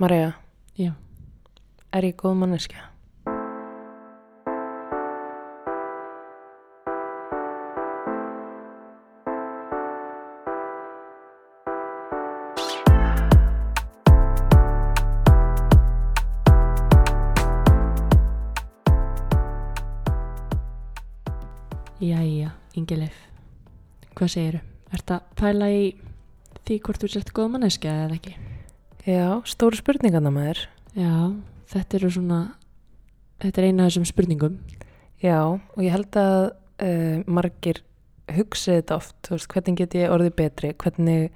Marja, Já. er ég góð manneskja? Jæja, Ingileif. Hvað segiru? Ertu að pæla í því hvort þú sért góð manneskja eða ekki? Já, stóru spurningarna maður. Já, þetta eru svona, þetta er eina af þessum spurningum. Já, og ég held að uh, margir hugsa þetta oft, þú veist, hvernig get ég orðið betri, hvernig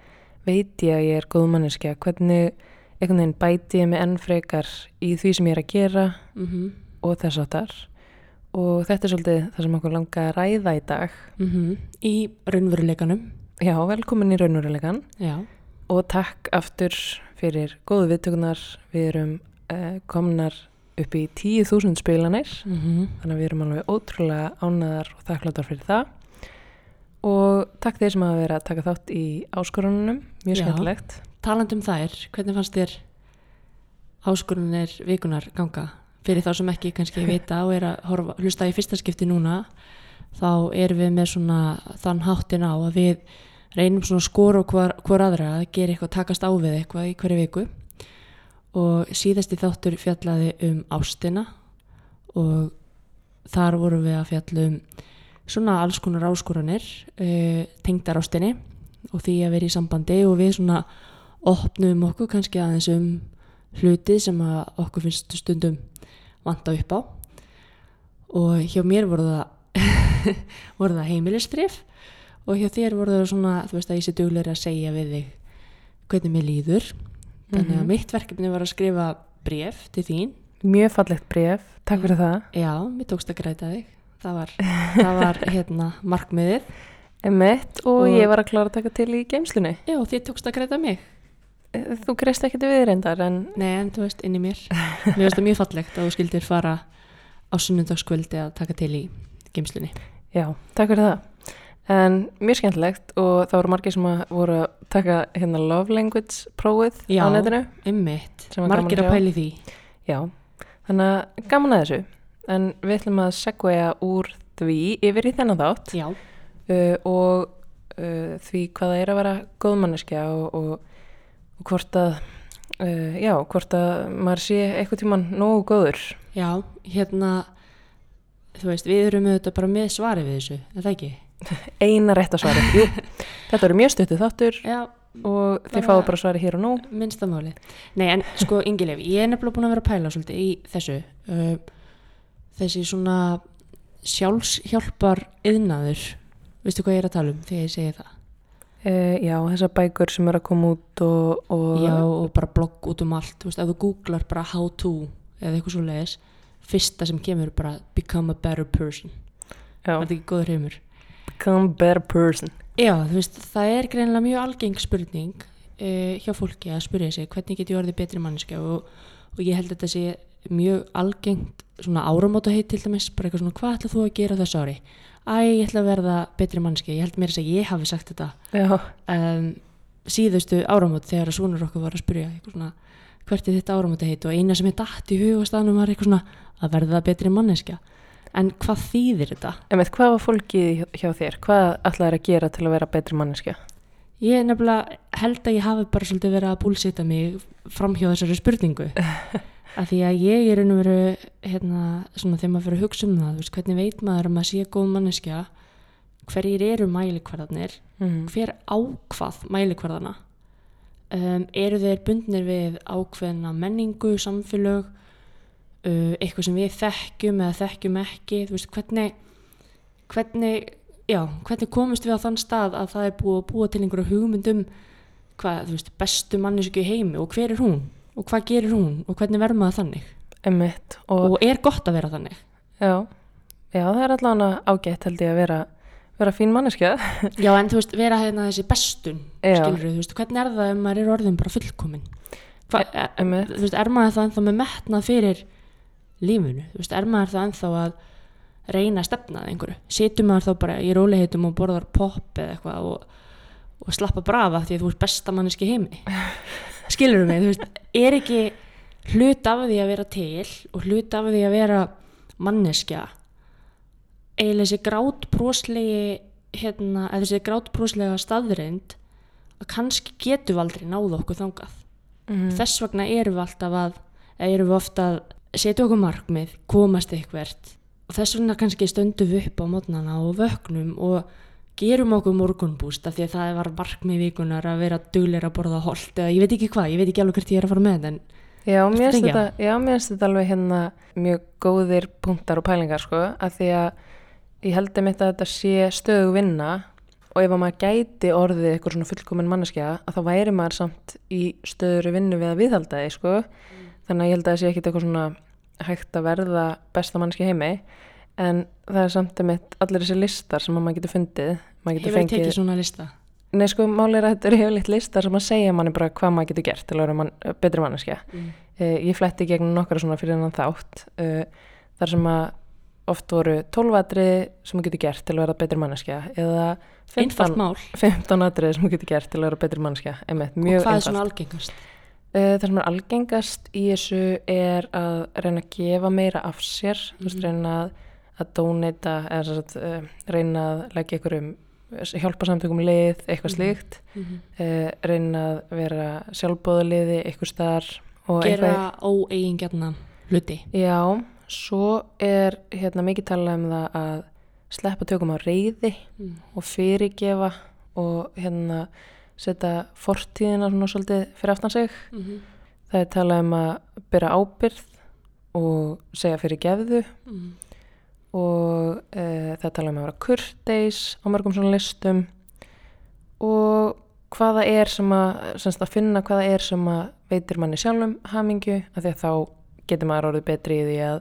veit ég að ég er góð manneskja, hvernig einhvern veginn bæti ég mig enn frekar í því sem ég er að gera Mm -hmm. og þess að þar. Og þetta er svolítið það sem okkur langar að ræða í dag. Í raunveruleikanum. Já, velkomin í raunverulegan Já. Og takk aftur fyrir góðu viðtökunar. Við erum uh, komnar upp í 10.000 spilanir. Mm -hmm. Þannig að við erum alveg ótrúlega ánaðar og þakkláttar fyrir það. Og takk þeir sem hafa verið að taka þátt í áskorununum, mjög skemmtilegt. Talandi um þær, hvernig fannst þér áskorunir vikunar ganga? Fyrir þá sem ekki kannski vita og er að horfa, hlusta í fyrsta skipti núna, þá erum við með svona þann háttin á að við reynum svona að skora hver, hver aðra að gera eitthvað, takast á við eitthvað í hverju viku. Og síðasti þáttur fjallaði um ástina og þar vorum við að fjalla um svona alls konar áskoranir, uh, tengdar ástinni og því að vera í sambandi og við svona opnum okkur kannski aðeins um hluti sem að okkur finnst stundum vanta upp á og hjá mér voru það voru það heimilistrif og hjá þér voru það svona þú veist að ég sé duglega að segja við þig hvernig mér líður þannig að Mhm. mitt verkefni var að skrifa bref til þín Mjög fallegt bref, takk fyrir það. já, mér tókst að græta þig það var, það var hérna markmiðið Emmett og, Og- ég var að klára að taka til í geimslunni. já, þið tókst að græta mig Eh, Þú greist ekkert við reyndar en Nei, en þú veist, inn í mér. Mér finnst það mjög fallegt að þú skildir fara á sunnundagskvöldi að taka til í geimslunni. já, takk fyrir það. En mjög skemmtilegt og það voru margir sem voru að taka hérna love language prófið Já. á netinu. Var gaman margir að að pæli því. Já, þannig að gaman að þessu. En við ætlum að segja úr því yfir í þennan þátt Já. uh, og uh, því hvað það er að vera góðmanneskja og, og, og hvort að uh, já, hvort að maður sé eitthvað tíman nógu góður. Já, hérna, þú veist, við erum auðvitað bara með svari við þessu, er það ekki? Eina rétt að svari. Jú, þetta eru mjög stuttu þáttur Já, og þið fáðu bara svari hér og nú. minnsta máli. Nei, en sko, Ingilef, ég er nefnilega búin að vera að pæla svolítið í þessu. Uh, þessi svona sjálfshjálpar yðnaður, veistu hvað ég er að tala um þegar ég segi það? Uh, já, þessar bækur sem eru að koma út og, og Já, og bara blogg út um allt, þú veist, ef þú googlar bara how to eða eitthvað svo leiðis, fyrsta sem kemur er bara become a better person. já, Er þetta ekki góður heimur? Become better person. Já, þú veist, það er greinilega mjög algeng spurning uh, hjá fólki að spyrja sig hvernig get ég orðið betri manneskja? Og, og ég held að þetta sé mjög algengt svona áramóta heit til dæmis, bara eitthvað svona hvað ætlað þú að gera á þessu ári? Æ, ég ætla að verða betri manneskja, ég held mér þess að ég hafi sagt þetta um, síðustu áramót þegar að svonur okkur var að spyrja svona, hvert er þetta áramóti heit og eina sem ég dætt í hugastafnum var eitthvað svona að verða betri manneskja en hvað þýðir þetta? Emmett, hvað var fólkið hjá, þér? Hvað ætlaðir að gera til að vera betri manneskja? Ég nefnilega held að ég hafi bara svolítið verið að búlsita mig fram hjá þessari spurningu að því að ég er einu veru hérna, svona þegar maður fyrir að hugsa um það veist, hvernig veit maður að maður sé góð manneskja hverjir eru mælikvarðarnir Mm. hver ákvað mælikvarðana um, eru þeir bundnir við ákveðna menningu, samfélög uh, eitthvað sem við þekkjum eða þekkjum ekki þú veist, hvernig hvernig, já, hvernig komumst við á þann stað að það er búið að búa til einhverju hugmyndum hvað, þú veist, bestu mannesku í heimi og hver er hún og hvað gerir hún og hvernig verður maður þannig Emmett, og, og er gott að vera þannig já, já, það er allavega ágætt held ég að vera, vera fín manneskja. já, en þú veist, vera hérna þessi bestun skilur veist, hvernig er það ef maður er orðin bara fullkomin Hva, E- e, einmitt. þú veist, er maður það ennþá með metnað fyrir lífinu, þú veist, er maður það ennþá að reyna að stefna að einhverju? Situr maður þá bara í róliheitum og borðar pop eða eitthvað og, og slappa brafa því að þú ert besta manneski í heimi? Skilur mig, þú veist, er ekki hlut af því að vera til og hlut af því að vera manneskja eiginlega þessi grátbróslegi hérna, eða þessi grátbróslega staðreind að kannski getum við aldrei náða okkur þangað. Mm. þess vegna erum við alltaf að erum við ofta að setja okkur markmið komast eitthvert. Og þess vegna kannski stöndum við upp á mótnana og vöknum og gerum okkur morgunbúst af því að það var markmið vikunar að vera dugleira að borða holt eða ég veit ekki hvað, ég veit ekki alveg hvert ég er að fara með þetta en Já, mér finnst þetta, þetta alveg hérna mjög góðir punktar og pælingar sko, að því að ég held að mitt að þetta sé stöðu vinna og ef að maður gæti orðið eitthvað svona fullkomin manneskja að þá væri maður samt í stöður vinnu við að viðhalda því sko, þannig að ég held að það sé ekkit eitthvað svona hægt að verða besta manneskja heimi. En það er samt að mitt allir þessi listar sem að maður getur fundið maður getur hefur tekið svona lista. Nei sko, máli er að þetta eru hefurleitt listar sem að segja manni bara hvað maður getur gert til að vera mann, betri manneskja. mm. Uh, ég fletti gegn nokkara svona fyrir hennan þátt uh, þar sem að oft voru 12 atriði sem þú getur gert til að vera betri manneskja eða einfalt 15, mál. 15 atriði sem þú getur gert til að vera betri manneskja og hvað er svona algengast það sem er algengast í þessu er að reyna að gefa meira af sér þú veist, Mhm. reyna að, að donata eða uh, reyna að leggja einhverjum hjálpa samtökum lið, eitthvað Mhm. slíkt mm -hmm. uh, reyna að vera sjálfbóðaliði eitthvað starf og gera eitthvað óeigingjarna hluti Já, svo er hérna mikið talað um það að sleppa tökum á reyði mm. og fyrirgefa og hérna setja fortíðina svona svolítið fyrir aftan sig. Mm -hmm. Það er talað um að byrja ábyrð og segja fyrir gefðu Mm. og e, það er talað um að vera kurteis á mörgum svona listum og hvaða er sem að, semst að finna hvaða er sem að veitir manni sjálfum hamingju af því að þá getur maður orðið betri í því að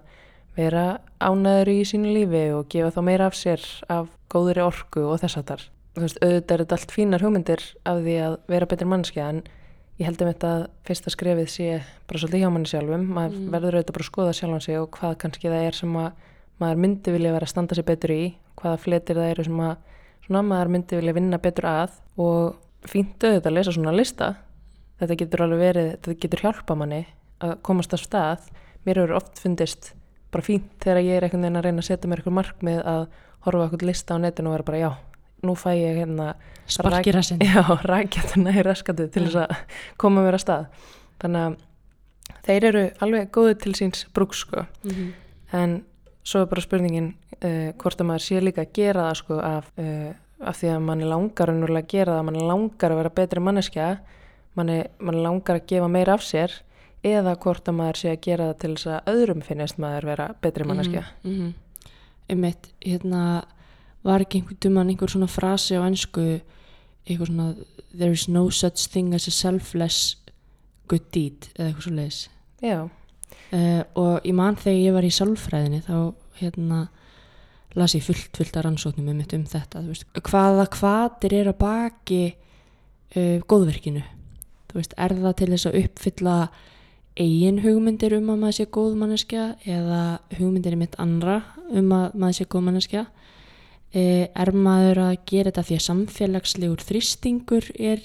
vera ánæður í sínu lífi og gefa þá meira af sér af góðri orku og þess að þar. Veist, auðvitað er þetta allt fínar hugmyndir af því að vera betri mannskja en ég held um þetta að fyrsta skrefið sé bara svolítið hjá manni sjálfum. Maður Mm. verður auðvitað bara að skoða sjálfan sig og hvað kannski það er sem að maður myndi vilja vera að standa sér betur í, hvaða fletir það eru sem að svona, maður myndi vilja vinna betur að og fínt auðvitað að lesa svona lista. Þetta getur alveg verið, þetta getur hjálpa manni að komast af stað. Mér hefur oft fundist bara fínt þegar ég er einhvern veginn að reyna að setja mér eitthvað markmið að horfa eitthvað lista á netinu og vera bara já, nú fæ ég hérna sparkir að sinni já, rækjatuna í raskatu til þess að koma mér að stað. Þannig að þeir eru alveg góði til síns brúks sko. mm -hmm. En svo er bara spurningin uh, hvort að maður sé líka að gera það sko af, uh, af því að manni langar að gera það, manni langar að vera betri manneskja, manni, manni langar að gefa meira af sér eða hvort að maður sé að gera það til þess að öðrum finnist maður vera betri manneskja. mm -hmm. einmitt, hérna var ekki einhvern tímann einhver svona frasi á ennsku eitthvað svona there is no such thing as a selfless good deed eða eitthvað svo leiðis Já, uh, og ég man þegar ég var í sálfræðinni þá hérna las ég fullt fullt af rannsóknum um, um þetta veist, hvaða hvaðir er að baki uh, góðverkinu. Þú veist, er það til þess að uppfylla eigin hugmyndir um að maður sé góð manneskja eða hugmyndir mitt andra um að maður sé góð manneskja er maður að gera þetta því að samfélagslegur þrýstingur er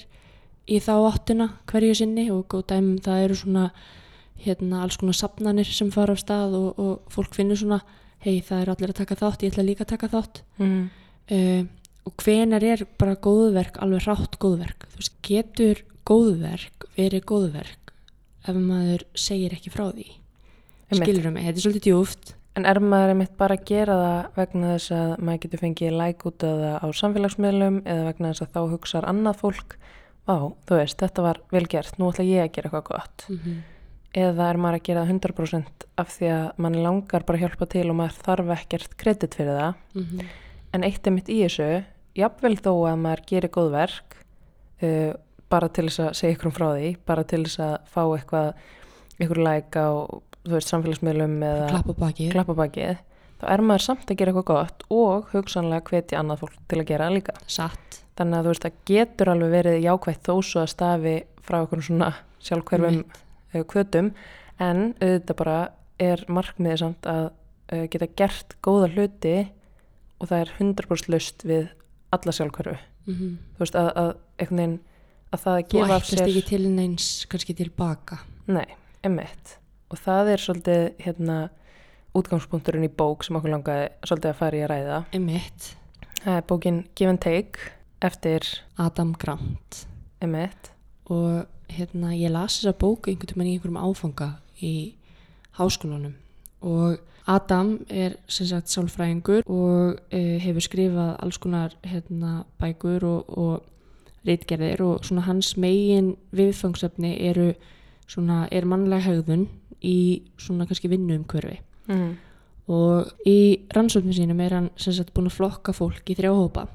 í þá áttuna hverju sinni og góð dæmum það eru svona hérna alls konar sapnanir sem fara af stað og, og fólk finnur svona hei það er allir að taka þátt, ég ætla líka að taka þátt. Mm. uh, og hvenar er bara góðverk alveg rátt góðverk? Þú veist, getur góðverk verið góðverk ef maður segir ekki frá því? Einmitt. skilur mig, þetta er svolítið djúft En er maður einmitt bara að gera það vegna þess að maður getur fengið like út af það á samfélagsmiðlum eða vegna þess að þá hugsar annað fólk Vá, þú veist, þetta var vel gert, nú ætla ég að gera eitthvað gott mm -hmm. eða er maður að gera það 100% af því að mann langar bara að hjálpa til og maður þarf ekkert kredit fyrir það Mhm. en eitt er mitt í þessu jafnvel þó að maður gerir góð verk uh, bara til þess að segja ykkur um frá því bara til þess að fá eitthvað ykkur like á þú veist, samfélagsmiðlum eða klappa baki klappabakið þá er maður samt að gera eitthvað gott og hugsanlega hvetja annað fólk til að gera líka. Satt. Þannig að þú veist, það getur alveg verið jákvætt þó svo að stafi frá einhvern svona sjálfhverfum kvötum en auðvitað bara er markmiðið samt að uh, geta gert góða hluti og það er 100% laust við alla sjálfhverfu. Mm -hmm. þú veist að, að einhvern veginn að það að þú gefa af sér ekki til neins kannski tilbaka Nei, emitt. Og það er svolítið hérna útgangspunkturinn í bók sem okkur langaði svolítið að fara í að ræða. emitt, Það er bókin Give and Take eftir Adam Grant. Emitt. og hérna ég las þessa bóku einhvern tímann í einhverjum áfanga í háskólanum. Og Adam er sem sagt sálfræðingur og uh, hefur skrifað alls konar hérna, bækur og, og reitgerðir og svona hans megin viðfangsefni eru svona er mannlega hegðun í svona kannski vinnuumhverfi. Mm. og í rannsóknum sínum er hann sem sagt búin að flokka fólk í þrjá hópa.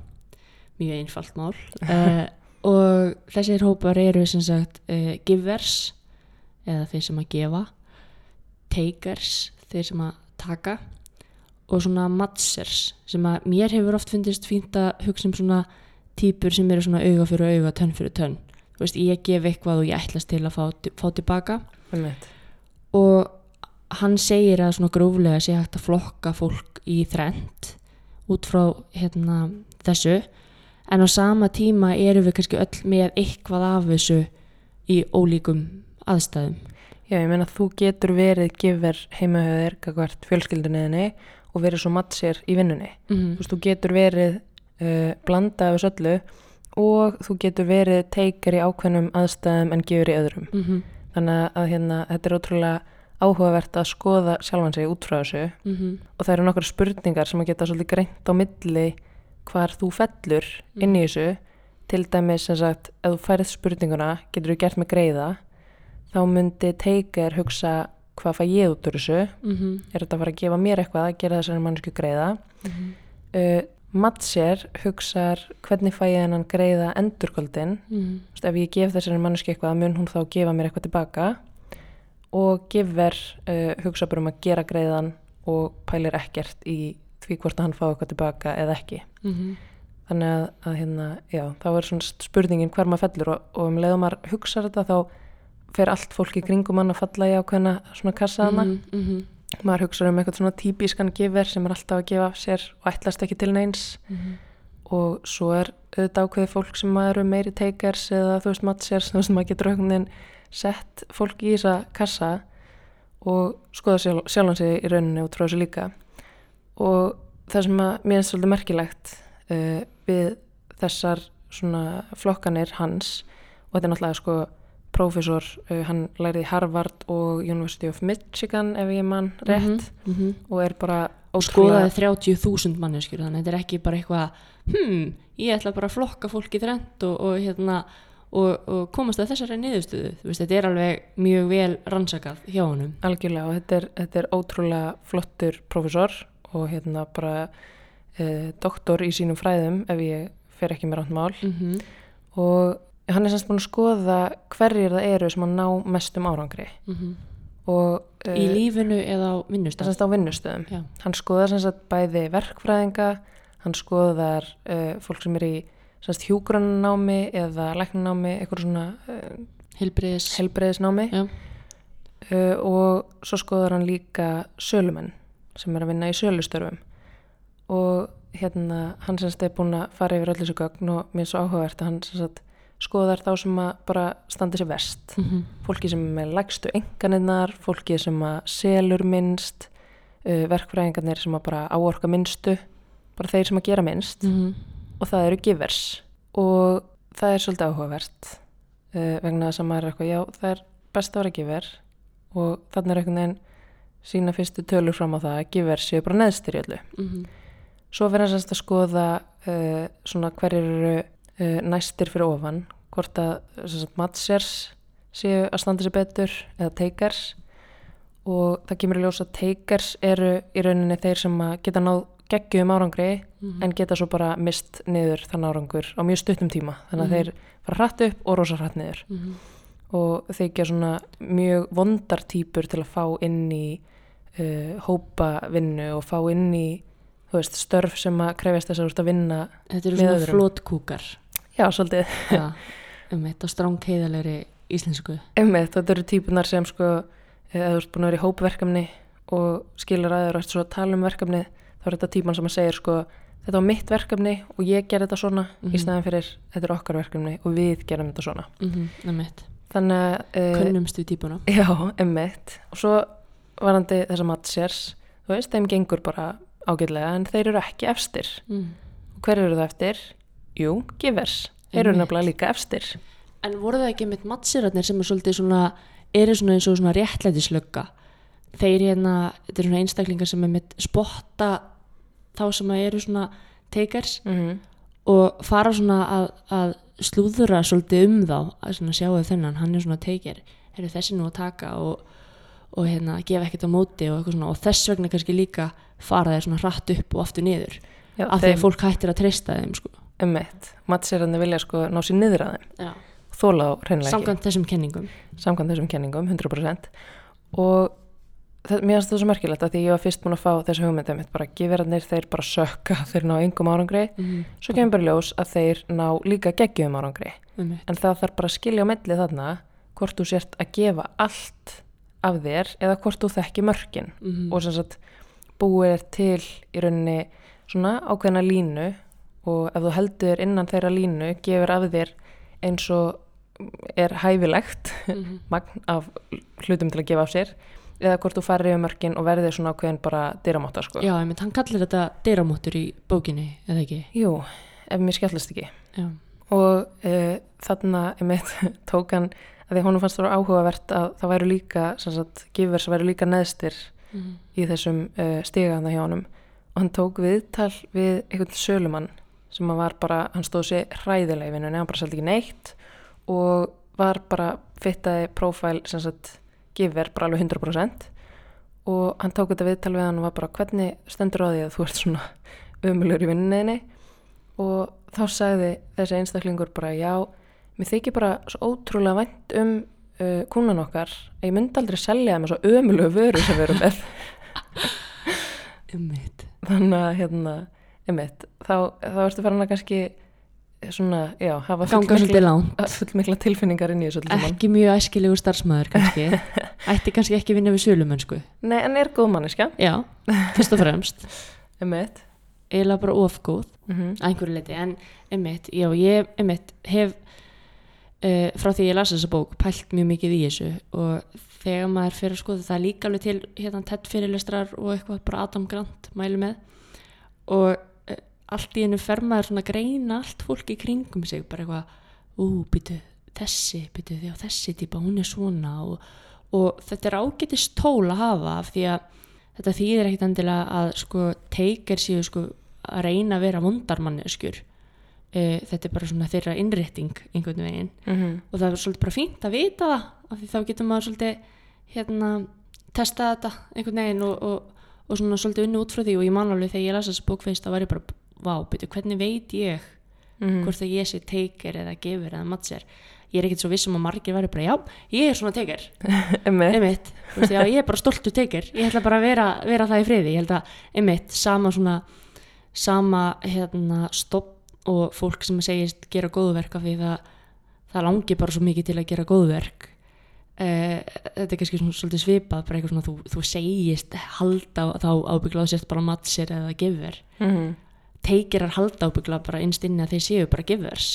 Mjög einfalt mál. Uh, og þessir hópar eru sem sagt uh, givers eða þeir sem að gefa takers, þeir sem að taka og svona matsers sem að mér hefur oft fundist fínt að hugsa um svona típur sem eru svona auga fyrir auga, tönn fyrir tönn. Þú veist, ég gef eitthvað og ég ætlast til að fá, fá tilbaka. Emitt. Og hann segir að svona gróflega sé hægt að flokka fólk í þrend út frá hérna, þessu en á sama tíma erum við kannski öll með eitthvað af þessu í ólíkum aðstæðum Já, ég meina að þú getur verið giver heimahöður gagvart fjölskyldunniðinni og verið svo mattsir í vinnunni. Þú mm veist, þú getur verið uh, blanda af þessu öllu og þú getur verið teikar í ákveðnum aðstæðum en gefur í öðrum. -hmm. Þannig að hérna, þetta er ótrúlega áhugavert að skoða sjálfan sig út frá þessu. Mm -hmm. og það eru nokkur spurningar sem að geta svolítið greint á milli hvar þú fellur inn í þessu. Til dæmis sem sagt, ef þú færið spurninguna getur þú gert með greiða? Þá myndi teikar hugsa hvað fæ ég út úr þessu? Mm -hmm. er þetta að fara að gefa mér eitthvað að gera þessari mannsku greiða? Uh, Matser hugsar hvernig fæ ég hennan greiða endurkvöldin Mm. Ef ég gef þessari mannsku eitthvað mun hún þá gefa mér eitthvað tilbaka? Og gefver uh, hugsa bara um að gera greiðan og pælir ekkert í því hvort að hann fá eitthvað tilbaka eða ekki. -hmm. þannig að, að hérna, já, þá er svona spurningin hver maður fellur og, og um leiðum maður hugsa þetta þá fer allt fólk í kringum hann að falla í ákveðna svona kassaðana Mm -hmm. Maður hugsa um eitthvað svona típiskan gefver sem er alltaf að gefa af sér og ætlast ekki til neins. Og svo er auðvitað ákveði fólk sem eru meiri takers eða þú veist mattsers þú veist maður getur auknin sett fólk í þessa kassa og skoða sjálf, sjálfan sig í rauninni út frá þessu líka. Og það sem að mér er svolítið merkilegt uh, við þessar svona flokkanir hans og þetta er náttúrulega sko prófessor, uh, hann læriði Harvard og University of Michigan ef ég mann rétt og er bara ótrúlega skoðaði 30.000 manneskjur þannig að þetta er ekki bara eitthvað hmm, ég ætla bara að flokka fólk í þrend og, og, hérna, og, og komast að þessari niðurstöðu. Veist, þetta er alveg mjög vel rannsakað hjá honum. Algjörlega og þetta er, þetta er ótrúlega flottur prófessor og hérna bara eh, doktor í sínum fræðum ef ég fer ekki með rátt mál. Mm -hmm. og hann er semst búin að skoða hverjir það eru sem að ná mestum árangri og Mhm. í lífinu eða á vinnustaf semst á vinnustöðum Já. hann skoðar semst að bæði verkfræðinga hann skoðar uh, fólk sem er í semst hjúgrunnámi eða læknanámi, eitthvað svona uh, helbriðis helbreiðisnámi Já. uh, og svo skoðar hann líka sölumenn sem er að vinna í sölustörfum og hérna hann semst er búin að fara yfir öll þessu gögn og mér er svo áhugavert að hann semst skoðar þá sem að bara standi sér verst. Mm -hmm. fólki sem er með lægstu enganinnar fólki sem að selur minnst uh, verkfræðingarnir sem að bara áorka minnstu bara þeir sem að gera minnst. Og það eru givers og það er svolítið áhugavert uh, vegna þess að maður er eitthvað já það er best að vera giver og þannig er einhvern veginn sína fyrstu tölur fram á það að givers séu bara neðstir í öllu. Svo verður þess að skoða uh, svona hverjir eru uh, næstir fyrir ofan hvort að mattsers séu að standa sér betur eða takers. Og það kemur í ljós að takers eru í rauninni þeir sem geta náð geggjum árangri en geta svo bara mist niður þann árangur á mjög stuttum tíma. Þannig að Mhm. þeir fara hratt upp og rosa hratt niður. Og þeir gera svona mjög vondar típur til að fá inn í uh, hópa vinnu og fá inn í veist, störf sem að krefjast þess að vinna þetta eru svona flótkúkar já, svolítið, Já, um þetta stráng heiðalegri íslensku einmitt, þetta eru típunar sem sko, eh, ef þú ert búin að vera í hópverkefni og skilur að þér og ert svo að tala um verkefni þá er þetta típan sem að segir sko, þetta var mitt verkefni og ég gerði þetta svona Mhm. í staðan fyrir þetta er okkar verkefni og við gerum þetta svona mm -hmm, þannig að uh, Kunnumstu típuna Já, emmitt. Og svo varandi þessa mattsers, þú veist, þeim gengur bara ágætlega en þeir eru ekki efstir. mm. Og hver eru það eftir? Jú, givers. Eru nefnilega líka efstir. En voru það ekki mitt mattsirarnir sem er svolítið svona, eru svona eins og svona réttlætislögga? Þeir hérna, þetta er svona einstaklingar sem er mitt spotta þá sem eru svona takers Mm -hmm. og fara svona að, að slúðura svolítið um þá að sjáu þennan, hann er svona taker eru þessi nú að taka og, og hérna gefa ekkert á móti og og þess vegna kannski líka fara þeir svona hratt upp og aftur niður Já, af því að fólk hættir að treysta þeim sko. Emmitt. Mattsirarnir vilja sko ná sér niður að þeim. Þóla á hreinlega ekki. samkvæmt þessum kenningum Samkvæmt þessum kenningum, 100%. Og það, mér finnst það svo merkilegt að því ég var fyrst búin að fá þessu hugmyndum bara giverarnir, þeir bara sökka, þeir ná yngum árangri. mm Svo kemur bara ljós að þeir ná líka geggjum árangri. -hmm. En það þarf bara að skilja á milli þarna hvort þú sért að gefa allt af þér eða hvort þú þekki mörkin Mhm. og sem sagt búið til í rauninni svona ákveðna línu og ef þú heldur innan þeirra línu gefur af þér eins og er hæfilegt Mhm. magn af hlutum til að gefa af sér eða hvort þú farir yfir mörkin og verðir svona ákveðin bara dyramáta sko. Já, einmitt, hann kallir þetta dyramóttur í bókinni, eða ekki? Jú, ef mér skellast ekki Já. og uh, þarna einmitt, tók hann að því honum fannst það áhugavert að það væru líka sem sagt, gifers væru líka neðstir Mm í þessum uh, stigana hjá honum og hann tók viðtal við einhvern sölumann sem var bara, hann stóð sér hræðilega í vinnunni, hann bara seldi ekki neitt og var bara fittaði prófæl sem sagt giver bara alveg 100% og hann tók þetta viðtal við hann og var bara hvernig stendur á því að þú ert svona umulur í vinninni og þá sagði þessi einstaklingur bara já, mér þykir bara svo ótrúlega vænt um uh, kúnan okkar að ég myndi aldrei selja þeim svo ömulegu vöru sem við erum með Einmitt. þannig að hérna, einmitt, þá, þá ertu farin að kannski svona, já, hafa fullmikla tilfinningar inn í þessu öllu saman. Ekki mjög æskilegu starfsmæður kannski. Ætti kannski ekki vinna við sölumönsku. Nei, en er góð manneska, Já, fyrst og fremst. einmitt Eila bara ofgóð mm að einhverju leiti. En einmitt, já, ég einmitt hef uh, frá því ég lasa þessa bók pælt mjög mikið í þessu og þegar maður fyrir að skoða það líka alveg til hérna tett fyrirlestrar og eitthvað bara Adam Grant mælu með og allt í hennu fer maður svona að greina allt fólk í kringum sig bara eitthvað, ú, byttu þessi, byttu því á þessi típa, hún er svona. Og, og þetta er ágætist tól að hafa af því að þetta þýðir ekkit endilega að sko teikir séu sko að reyna að vera vondarmanneskjur. Uh, þetta er bara svona þeirra innrétting einhvern veginn. -hmm. og það er svolítið bara fínt að vita það af því þá getur maður svolítið hérna testa þetta einhvern veginn og, og, og svona svolítið unni út frá því. Og ég man alveg þegar ég lasa þessu bók fyrst þá var ég bara, vá, byrju, hvernig veit ég Mhm. hvort að ég sé teikir eða gefur eða matser ég er ekkert svo viss um að margir væri bara, já, ég er svona teikir já, ég er bara stoltur teikir ég ætla bara að vera, vera það í friði. Ég held að, einmitt, sama svona sama, hérna, stopp og fólk sem segist gera góðverk af því það, það langi bara svo mikið til að gera góðverk eh, þetta er kannski svona, svolítið svipað bara eitthvað svona, þú, þú segist halda þá ábyggla á sért bara matser eða gefur mm teikirar halda ábyggla bara innst inni að þeir séu bara gefurs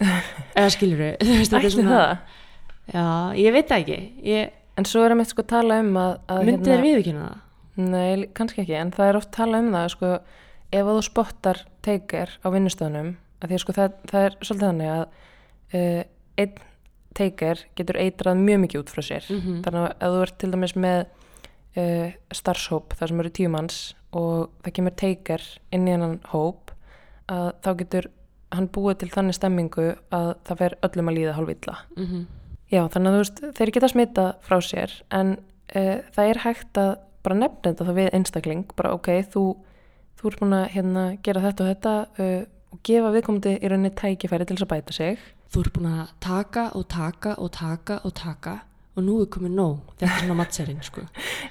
eða skilur þú veist, þetta er svona það já, ég veit það ekki ég, en svo er einmitt sko tala um að, að myndi þér viðkynna það? Nei, kannski ekki, en það er oft tala um það sko, ef að þú spottar teikir á vinnustöðunum, að því að sko það, það er svolítið þannig að uh, einn teikir getur eitrað mjög mikið út frá sér Mhm. þannig að þú ert til dæmis með uh, starfshóp þar sem eru tímanns og það kemur teikir inn í hennan hóp að þá getur hann búið til þannig stemmingu að það fer öllum að líða hálf illa Mm -hmm. Já, þannig að þú veist, þeir geta smita frá sér en uh, það er hægt að bara nefna þetta þá við einstakling bara ok, þú, þú ert búin að hérna, gera þetta og þetta uh, og gefa viðkomandi í rauninni tækifæri til þess að bæta sig. Þú ert búin að taka og taka og taka og taka og nú er komið nóg. Þetta er svona matserinn sko.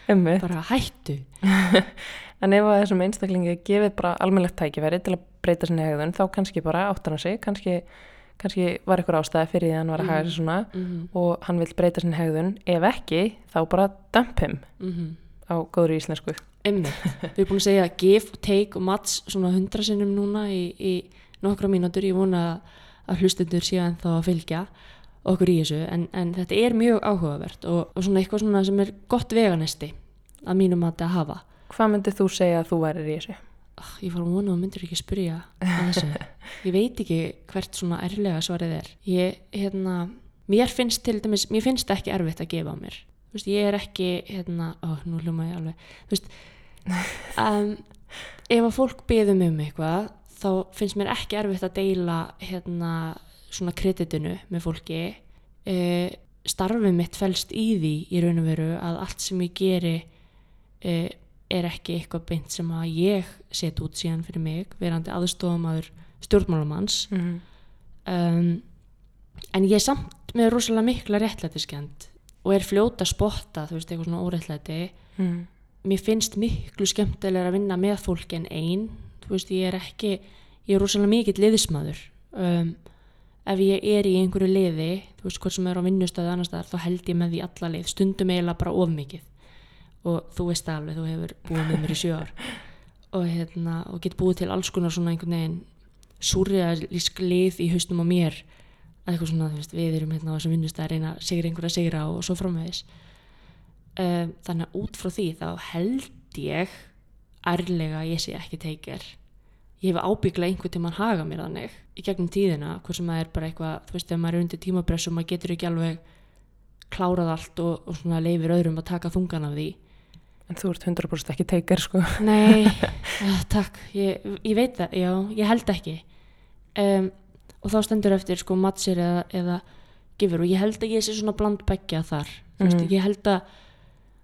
Bara hættu. En ef þessum einstaklingi gefið bara almennlegt tækifæri til að breyta sinni hegðun þá kannski bara áttar hann sig. Kannski, kannski var eitthvað ástæði fyrir því að hann var að haga sig svona mm og hann vil breyta sinni hegðun. Ef ekki, þá bara dump him. -hmm. á góðri íslensku. Einmitt. Við erum búin að segja give og take og mats svona hundra sinnum núna í, í nokkra mínútur. Ég vona að hlustendur séu en þá að fylgja okkur í þessu. En, en þetta er mjög áhugavert og, og svona eitthvað svona sem er gott veganesti að mínum að þetta hafa. Hvað myndið þú segja að þú værir í þessu? Ah, Ég var að vona þú myndir ekki spyrja þessu. Ég veit ekki hvert svona ærlega svarið er. Ég, hérna, mér finnst til dæmis, mér finnst ekki erfitt að gefa á mér. Veist, ég er ekki, hérna, ó, nú hljóma ég alveg, veist, um, ef að fólk beðum um eitthvað, þá finnst mér ekki erfitt að deila, hérna, svona kreditinu með fólki. E, starfið mitt felst í því í raun og veru að allt sem ég geri e, er ekki eitthvað beint sem að ég set út síðan fyrir mig, verandi aðstofamaður stjórnmálamanns Mm. um, en ég er samt með rosalega mikla réttlætiskend og er fljóta spotta þú veist, eitthvað svona óréttlæti Mm. mér finnst miklu skemmtilega að vinna með fólki en ein þú veist, ég er ekki ég er rosalega mikill liðismadur um, ef ég er í einhverju liði þú veist, hvort sem er á vinnustöðu annar staðar þá held ég með því alla lið, stundum eiginlega bara of mikið. Og þú veist alveg, þú hefur búið með mér í sjö ár. Og, hérna, og get búið til alls konar svona einhvern veginn súrrealísk lið í haustum á mér. Að eitthvað svona, þú veist, við erum hérna á þessum vinnustæð að reyna að sigra einhverja að sigra og svo framvegis. Um, þannig að út frá því þá held ég ærlega ég sé ekki teikir ég hef ábyggla einhvern tímann haga mér þannig í gegnum tíðina, hvort sem það er bara eitthvað þú veist, ef maður er undir tímapressu og maður getur ekki alveg klárað allt og, og svona leifir öðrum að taka þungan af því En þú ert 100% ekki teikar sko. Nei, uh, takk, ég, ég veit það, já, ég held ekki. Um, og þá stendur eftir sko matsir eða, eða gefur og ég held að ég sé svona bland beggja þar. Þú veist, Mhm. ég held að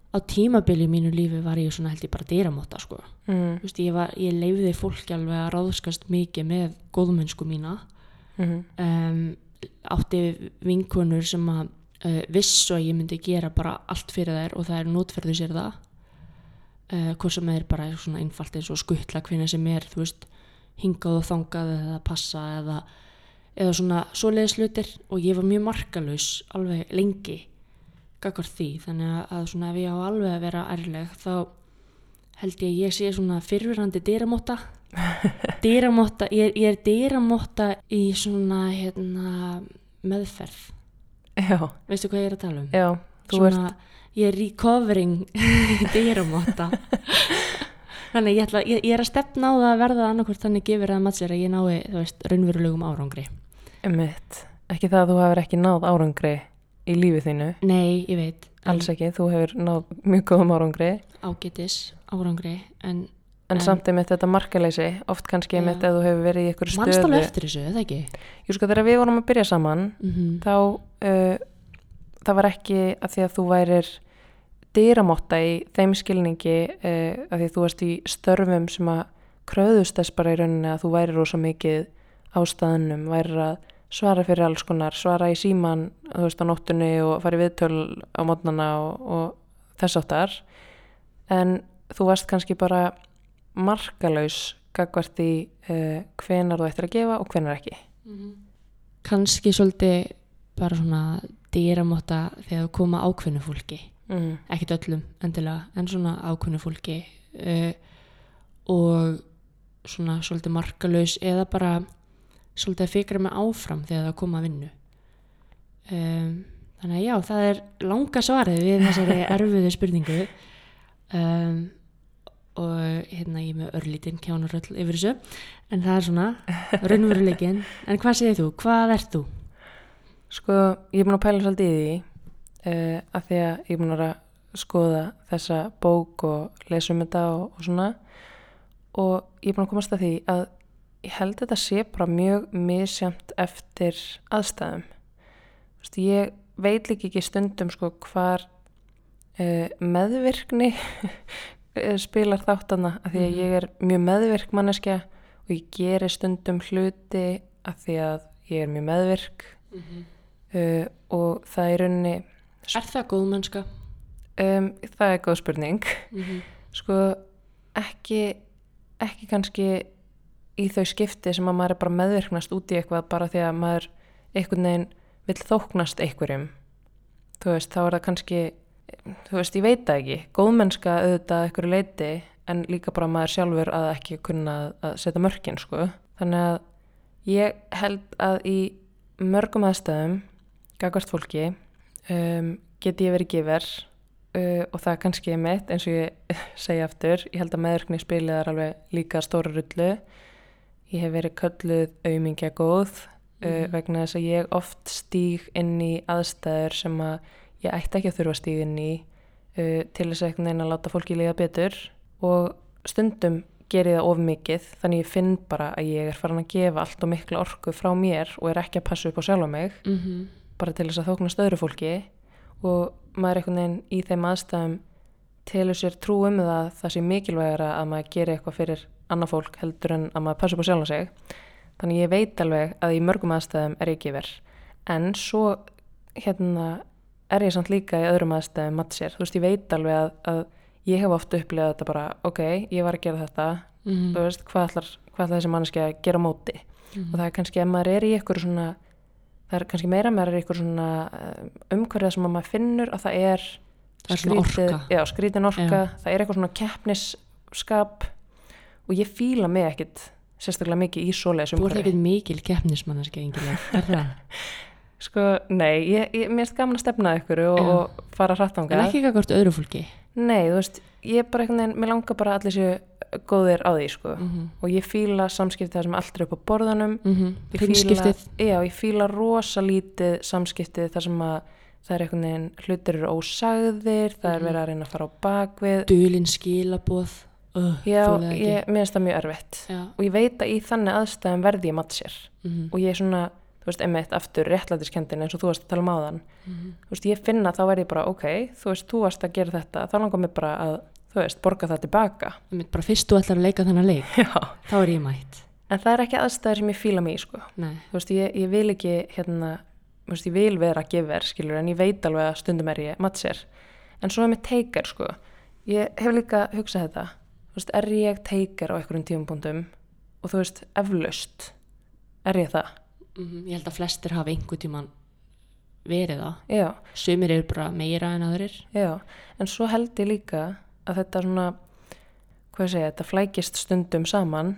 á tímabili í mínu lífi var ég svona held ég bara dýramóta sko. Mm. Þú veist, ég, var, ég leifiði fólki alveg að ráðskast mikið með góðmennsku mína. Mm. Um, átti vinkonur sem að uh, vissu að ég myndi gera bara allt fyrir þær og það er notferðu sér það uh, hvort sem er bara svona einfalt eins og skuttla hvernig sem er þú veist, hingað og þangað eða passa eða, eða svona svoleiðis hlutir og ég var mjög markalaus alveg lengi gagvar því, þannig að, að svona ef ég á alveg að vera ærleg þá held ég að ég sé svona fyrfirandi dyramóta dyramóta, ég, ég er dyramóta í svona hérna, meðferð. Já, veistu hvað ég er að tala um? já, þú ert svona, ég er recovering dyramóta þannig ég, ætla, ég, ég er að stefna á það að verða annarkvort þannig gefur að mattsir að ég nái raunverulegum árangri. Mitt. Ekki það að þú hefur ekki náð árangri í lífið þínu. nei, ég veit, Alls ekki, þú hefur náð mjög góðum árangri. ágætis árangri, en En, samt einmitt þetta markaleysi, oft kannski Já. einmitt ef þú hefur verið í mannst stöðu. alveg eftir þessu, eða ekki? Jú sko þegar við vorum að byrja saman, Mm þá uh, það var ekki að því að þú værir dyramotta í þeim skilningi uh, að því að þú varst í störfum sem að kröðust þess bara í rauninni að þú væri rosa mikið á staðnum, væri að svara fyrir alls konar, svara í síman þú veist á nóttunni og fara í viðtöl á mótnana og, og þess áttar en þú varst kannski bara markalaus gagvart í uh, hvenar þú ættir að gefa og hvenar ekki. Kannski svolítið bara svona dyramóta þegar þú koma ákveðnu fólki. Mm. ekkert öllum endilega en svona ákveðnu fólki uh, og svona svolítið markalaus eða bara svolítið að fikra mig áfram þegar það koma að vinnu. Um, þannig að já, það er langa svarið við þessari erfiðu spurningu. Um, og hérna ég með örlítinn kjánaröll yfir þessu en það er svona raunveruleikin en hvað segir þú, hvað ert þú? Sko, ég er búin að pæla svolítið í því uh, að því að ég er búin að skoða þessa bók og lesa um þetta og, og svona. Og ég er búin að komast að því að ég held að þetta sé bara mjög misjamt eftir aðstæðum. Þú veist, ég veit líka ekki stundum sko hvar uh, meðvirkni eh, spilar þáttana að því að Mhm. ég er mjög meðvirk manneskja og ég geri stundum hluti að því að ég er mjög meðvirk uh, og það er rauninni Er það góð mennska? um, það er góð spurning Mm -hmm. sko ekki ekki kannski í þau skipti sem að maður er bara meðvirknast út í eitthvað bara því að maður einhvern veginn vill þóknast einhverjum. Þú veist, þá er það kannski þú veist, ég veit það ekki. Góðmennska auðvitað að einhverju leiti en líka bara maður sjálfur að ekki kunna að, setja mörkin sko. þannig að ég held að í mörgum aðstæðum gagvart fólki um, geti ég verið giver uh, og það er kannski mitt eins og ég segja aftur ég held að meðurkni spilið er alveg líka stóra rullu ég hef verið kölluð aumingja góð uh, Mhm. vegna þess að ég oft stíg inn í aðstæður sem að ég ætti ekki að þurfa að stíg inn í uh, til þess að að láta fólki líða betur. Og stundum ger ég það of mikið þannig ég finn bara að ég er farin að gefa allt og mikla orku frá mér og er ekki að passa upp á sjálfa mig mm bara til þess að þóknast öðru fólki. Og maður er einhvern veginn í þeim aðstæðum telur sér trú um það það sé mikilvægara að maður geri eitthvað fyrir annað fólk heldur en að maður passa upp á sjálfa sig. Þannig ég veit alveg að í mörgum aðstæðum er ég gefur en svo hérna er ég samt líka í öðrum aðstæðum matsér, þú veist ég veit alveg að, að ég hef oft upplegað þetta bara ok, ég var að gera þetta. -hmm. þú veist, hvað ætlar, hvað ætlar þessi manneski að gera móti? Og það er kannski ef maður er í ykkur svona það er kannski meira er í ykkur svona um, umhverfið sem að maður finnur að það er Það er svona orka. já, skrítin orka, það er eitthvað svona keppnisskap og ég fíla mig ekkit sérstaklega mikið í svoleiðis Þú ert ekkert mikil keppnismannaski engilega, það? sko, nei, ég, ég, mér erst gaman að stefna ykkur og, Já. og fara hratt En ánga ekki gagvart öðru fólki. nei, þú veist, ég er bara einhvern veginn mér langar bara allir séu góðir á því sko. Mm og ég fíla samskipti það sem allt er upp á borðanum -hmm. Ég fíla, já, ég fíla rosa lítið samskiptið þar sem að það er einhvern veginn, hlutir eru ósagðir, það er Mhm. verið að reyna að fara á bakvið. Dulin skilaboð. Uh, Já, ég, mér finnst það mjög erfitt. Já. Og ég veit að í þannig aðstæðum verði ég matt sér. Mm Og ég er svona, þú veist, einmitt aftur réttlætiskendin eins og þú varst að tala um áðan. -hmm. Þú veist, ég finna þá verði ég bara, ok, þú veist, þú varst að gera þetta, þá langar mér bara að, þú veist, borga það tilbaka. Bara fyrst þú ætlar að leika þennan leik, Já. þá er ég mætt. En það er ekki aðstæður sem ég fíla mig í, sko. Nei. þú veist, ég, ég vil ekki hérna, þú veist, ég vil vera giver, skilur, en ég veit alveg að stundum er ég mattsér. En svo er mér teikar, sko. Ég hef líka hugsað þetta, veist, er ég teikar á einhverjum tímapunktum og þú veist, eflaust, er ég það? Mm Ég held að flestir hafa einhver tíman verið það. Já, Sumir eru bara meira en aðrir. já, en svo held ég líka að þetta svona, hvað segja, þetta flækist stundum saman,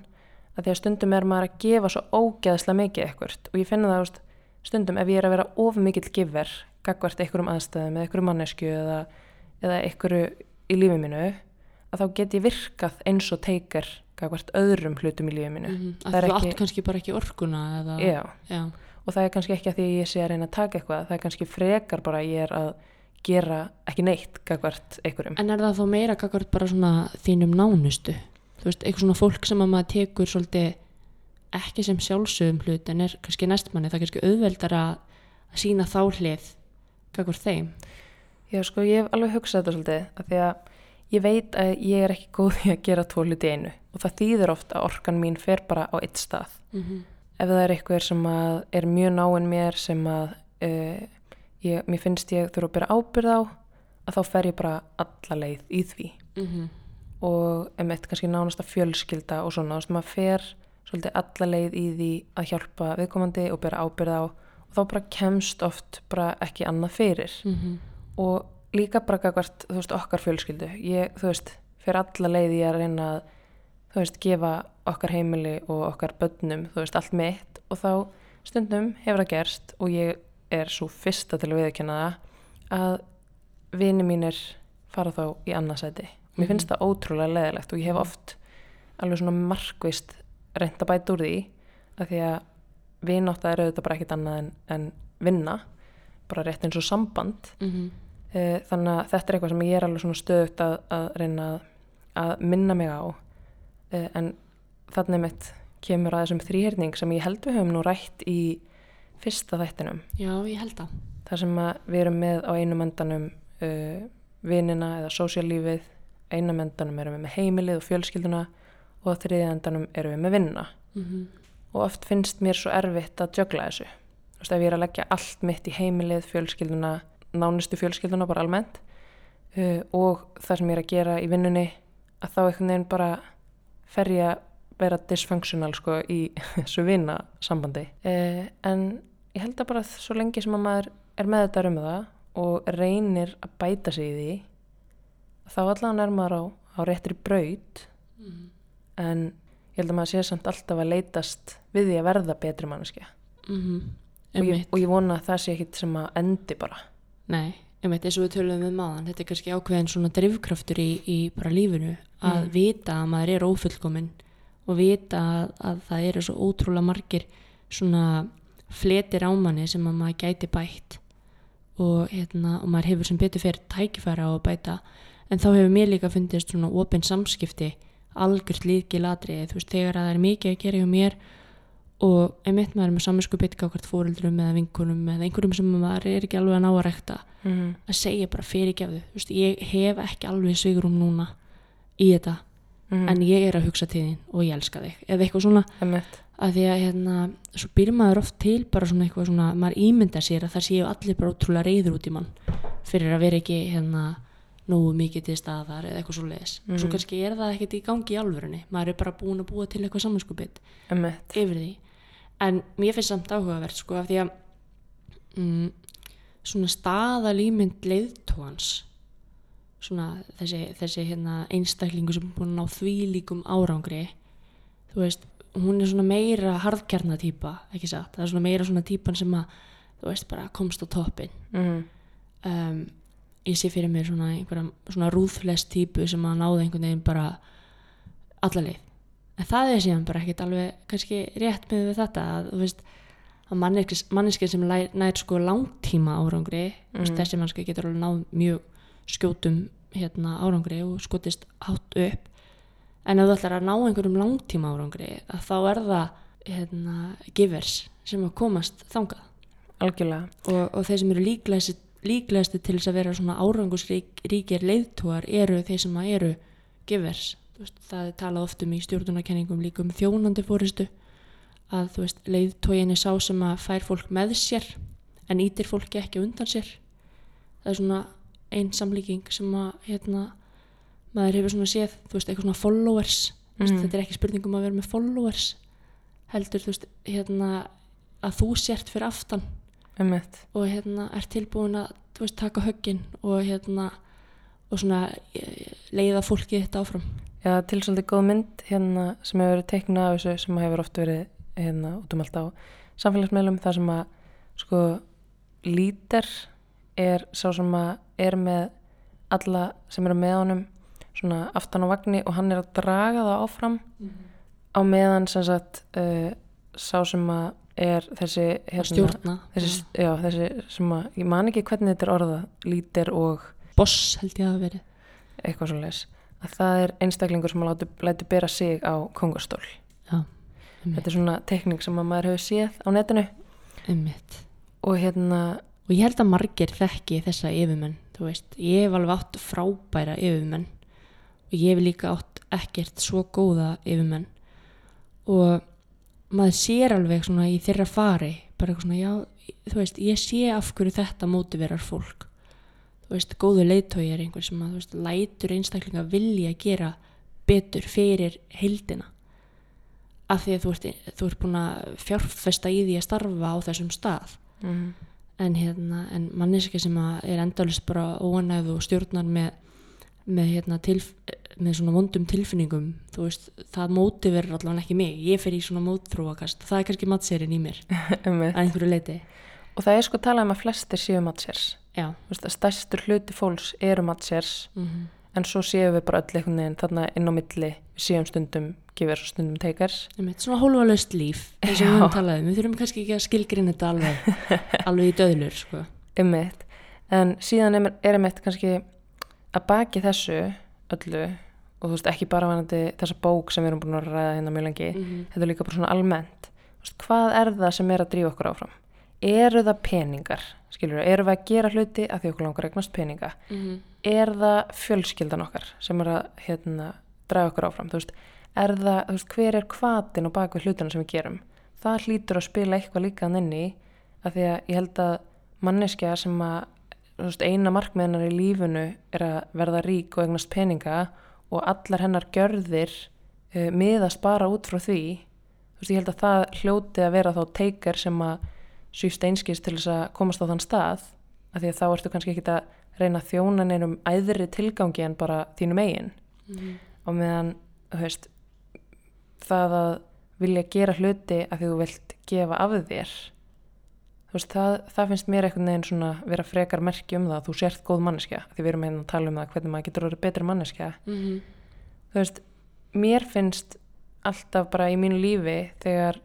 að því að stundum er maður að gefa svo ógeðslega mikið ekkert og ég finna það, veist, stundum ef ég er að vera of mikill giver, gagvart einhverjum aðstæðum eða einhverjum mannesku eða, eða einhverju í lífi mínu, að þá get ég virkað eins og teikar gagvart öðrum hlutum í lífi mínu. Mm Það Að er ekki- átt kannski bara ekki orkuna eða... Já, Já. og það er kannski ekki að því ég sé að reyna að taka eitthvað, það er kannski frekar bara ég er að gera ekki neitt gagvart einhverjum. En er það þá meira gagvart bara svona þínum nánustu? Þú veist, eitthvað svona fólk sem að maður tekur svolítið ekki sem sjálfsögum hlut en er kannski næstmanni, það er kannski auðveldar að, sína þá hlið gagvart þeim. Já, sko, ég hef alveg hugsað þetta svolítið, að ég veit að ég er ekki góð í að gera tvo hluti í einu og það þýðir oft að orkan mín fer bara á eitt stað. Mm -hmm. Ef það er eitthvað sem að er mjög náinn mér sem að uh, ég, mér finnst ég þurfa að byrja ábyrð á, að þá fer ég bara alla leið í því Mm og einmitt kannski nánasta fjölskylda og svona, þú veist, maður fer svolítið alla leið í því að hjálpa viðkomandi og bera ábyrð á og þá bara kemst oft bara ekki annað fyrir Mhm. og líka bara gagvart, þú veist, okkar fjölskyldu. Ég, þú veist, fer alla leið í að reyna að, þú veist, gefa okkar heimili og okkar börnum þú veist, allt mitt. Og þá stundum hefur það gerst og ég er svo fyrsta til að viðkjanna það að vini mínir fara þá í annarsæti mér finnst það ótrúlega leðilegt og ég hef oft alveg svona markvist reynt að bæta úr því að því að vinátt er auðvitað bara ekkit annað en, en vinna bara rétt eins og samband. Mm Eh, þannig að þetta er eitthvað sem ég er alveg svona stöðugt að, að reyna að, að minna mig á. Eh, en þannig mitt kemur að þessum þrýherning sem ég held við höfum nú rætt í fyrsta þættinum. Já, ég held að. þar sem að við erum með á einum endanum uh, vinina eða sósjallífið einum endanum erum við með heimilið og fjölskylduna og á þriðja endanum erum við með vinna Mm og oft finnst mér svo erfitt að jögla þessu. Þú veist ef ég er að leggja allt mitt í heimilið, fjölskylduna nánustu fjölskylduna bara almennt uh, og það sem ég er að gera í vinnunni að þá einhvern veginn bara fer ég að vera dysfunctional sko í þessu vinasambandi. Uh, en ég held að bara svo lengi sem að maður er með þetta um það og reynir að bæta sig í því þá allan er maður á, á réttri braut. Mm. en ég held að maður sé samt alltaf að leitast við því að verða betri manneskja. Mm og ég, og ég vona að það sé ekkit sem að endi bara Nei, einmitt eins og við töluðum við maðan, þetta er kannski ákveðin svona drifkraftur í, í bara lífinu að Mm. vita að maður er ófullkominn og vita að, að það eru svo ótrúlega margir svona fletir á manni sem að maður gæti bætt og, hérna, og maður hefur sem betur fyrir tækifæra á að bæta en þá hefur mér líka fundist svona opin samskipti algjört líki ladrið, þú veist, þegar að það er mikið að gera hjá mér og einmitt maður er með saminsku bytga hvort fóreldrum eða vinkunum eða einhverjum sem maður er ekki alveg að ná að rekta mm. að segja bara fyrirgefðu þú veist, ég hef ekki alveg svigurum núna í þetta Mm. en ég er að hugsa til þín og ég elska þig eða eitthvað svona Einmitt. að því að hérna, svo býr maður oft til bara svona eitthvað svona, maður ímynda sér að það séu allir bara ótrúlega reyður út í mann fyrir að vera ekki hérna nógu mikið til staðar eða eitthvað svo leiðis Mhm. svo kannski er það ekkert í gangi í alvörunni maður er bara búin að búa til eitthvað samanskupið yfir því en mér finnst samt áhugavert sko af því að mm, svona staðalýmynd leiðtóans svona þessi, þessi hérna einstaklingu sem er búin ná því líkum árangri þú veist, hún er svona meira harðkjarnatýpa, ekki satt? Það er svona meira svona týpan sem að þú veist bara komst á toppin Mm. um, ég sé fyrir mér svona einhverja svona rúðflest típu sem að náða einhvern veginn bara alla leið en það er síðan bara ekkert alveg kannski rétt með við þetta að þú veist að manneskið sem læ- nær sko langtíma árangri mm. Mhm. þessi mannski getur alveg náð mjög skjótum hérna árangri og skotist hátt upp en ef þú ætlar að ná einhverjum langtíma árangri að þá er það hérna givers sem að komast þangað Algjörlega. og, og þeir sem eru líklegasti, líklegasti til þess að vera svona árangusríkir leiðtúar eru þeir sem að eru givers veist, það er talað oft um í stjórnunarkenningum líka um þjónandi fóristu að þú veist, leiðtógin er sá sem að fær fólk með sér en ítir fólki ekki undan sér það er svona einn samlíking sem að hérna, maður hefur svona séð þú veist, eitthvað svona followers mm. Mhm. þetta er ekki spurning um að vera með followers heldur þú veist, hérna að þú sért fyrir aftan Einmitt. og hérna er tilbúin að þú veist, taka höggin og hérna og svona eh, leiða fólkið þetta áfram Já, til svolítið góð mynd hérna sem hefur verið teiknað af þessu sem hefur oft verið hérna út um allt á samfélagsmeilum þar sem að sko lítir er sá sem að er með alla sem eru með honum svona aftan á vagni og hann er að draga það áfram á meðan sem sagt uh, sá sem að er þessi hérna, stjórna. þessi, já, þessi sem að ég man ekki hvernig þetta er orðað lítir og boss held ég að verið. eitthvað svo leis að það er einstaklingur sem að læti bera sig á kongastól já, þetta er svona tekning sem að maður hefur séð á netinu. Og hérna og ég held að margir þekki þessa yfirmenn þú veist, ég hef alveg átt frábæra yfirmenn og ég hef líka átt ekkert svo góða yfirmenn. Og maður sér alveg svona í þeirra fari bara eitthvað svona, já, þú veist, ég sé af hverju þetta mótiverar fólk veist, góðu leiðtói er einhver sem að, veist, lætur einstaklinga vilja gera betur fyrir heildina. Af því að þú ert, þú ert búin að fjárfesta í því að starfa á þessum stað. Mm, en, hérna, en manneski sem er endalist bara óanæð og stjórnar með, með, hérna, tilf, með svona vondum tilfinningum veist, það móti verður allavega ekki mig. Ég fer í svona mótþróakast. Það er kannski mattserinn í mér. Að einhverju leiti og það er sko talað um að flestir séu mattsers já, stærstur hluti fólks eru mattsers mm en svo séum við bara öll einhvern veginn þarna inn á milli. Séum stundum gifers og stundum teikars svona hólfalaust líf við við þurfum kannski ekki að skilgrina þetta alveg alveg í döðlur sko. en síðan er, einmitt kannski að baki þessu öllu og þú veist ekki bara vanandi þessa bók sem við erum búin að ræða hérna mjög lengi mm þetta er líka bara svona almennt. Veist, hvað er það sem er að drífa okkur áfram eru það peningar? Skilur eru við að gera hluti að því okkur langar að eignast peninga? -hmm. er það fjölskyldan okkar sem er að hérna, draga okkur áfram? Veist, er það, veist, hver er kvatin og bak við hlutina sem við gerum? Það hlýtur að spila eitthvað líka hann inni af því að ég held að manneskja sem að veist, eina markmiðinar í lífinu er að verða rík og eignast peninga og allar hennar gjörðir uh, miðast bara út frá því. Ég held að það hljóti að vera þá teikar sem að sýfst einskist til þess að komast á þann stað af því að þá ertu kannski ekki að reyna að þjóna neinum æðri tilgangi en bara þínum eigin. Og meðan, veist það að vilja gera hluti að því þú vilt gefa af þér veist, það, það finnst mér einhvern veginn svona vera frekar merki um það að þú sért góð manneskja, því við erum hérna að tala um það hvernig maður getur orðið betri manneskja. Mhm. þú veist, mér finnst alltaf bara í mínu lífi þegar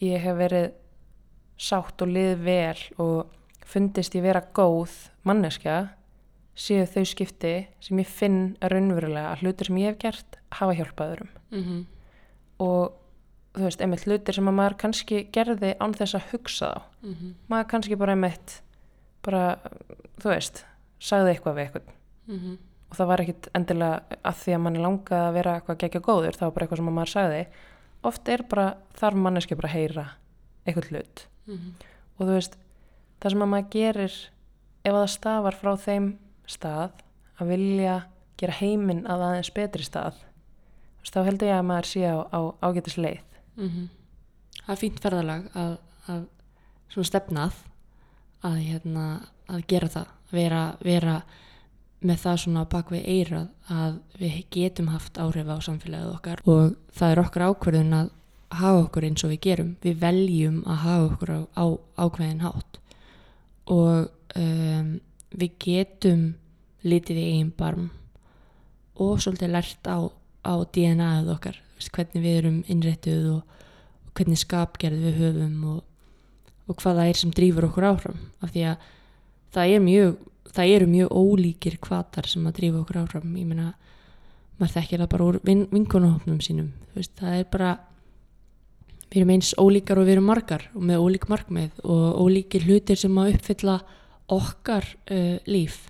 ég hef verið sátt og lið vel og fundist ég vera góð manneskja séu þau skipti sem ég finn raunverulega að hlutir sem ég hef gert hafa hjálpað öðrum Mhm. og þú veist, einmitt hlutir sem að maður kannski gerði án þess að hugsa þá Mhm. maður kannski bara einmitt bara, þú veist, sagði eitthvað við eitthvað Mhm. og það var ekkit endilega að því að manni langaði að vera eitthvað gegja góður, það var bara eitthvað sem að maður sagði oft er bara, þarf manneski bara að heyra eitthvað hlut Mhm. og þú veist, það sem að maður gerir ef að það stafar frá þeim stað að vilja gera heiminn að aðeins betri stað veist, þá heldur ég að maður sé á, á ágætis leið Mhm. Það er fínt ferðalag að, að svona stefnað að, hérna, að gera það, vera, vera með það svona bak við eirað að við getum haft áhrif á samfélagið okkar og það er okkar ákverðun að hafa okkur eins og við gerum. Við veljum að hafa okkur á, á ákveðin hátt. Og um, við getum litið í eigin barm og svolítið lært á, á DNA-ið okkar, hvernig við erum innréttuð og, og hvernig skapgerð við höfum og, og hvað það er sem drýfur okkur áfram. Af því að það, er mjög, það eru mjög ólíkir kvatar sem að drýfa okkur áfram. Ég meina, maður þekkir það bara úr vin, vinkonahopnum sínum. Veist, það er bara við erum eins ólíkar og við erum margar og með ólík markmið og ólíkir hlutir sem að uppfylla okkar uh, líf.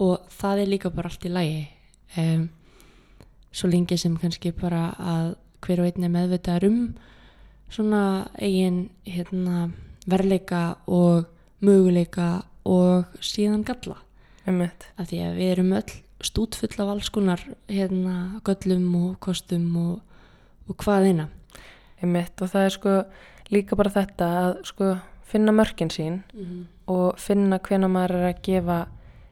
Og það er líka bara allt í lægi um, svo lengi sem kannski bara að hver og einn er meðvitaðar um svona eigin hérna, verleika og möguleika og síðan galla. Af því að við erum öll stútfull af alls konar hérna, göllum og kostum og, og hvað eina einmitt og það er sko líka bara þetta að sko finna mörkin sín mm -hmm. og finna hvena maður er að gefa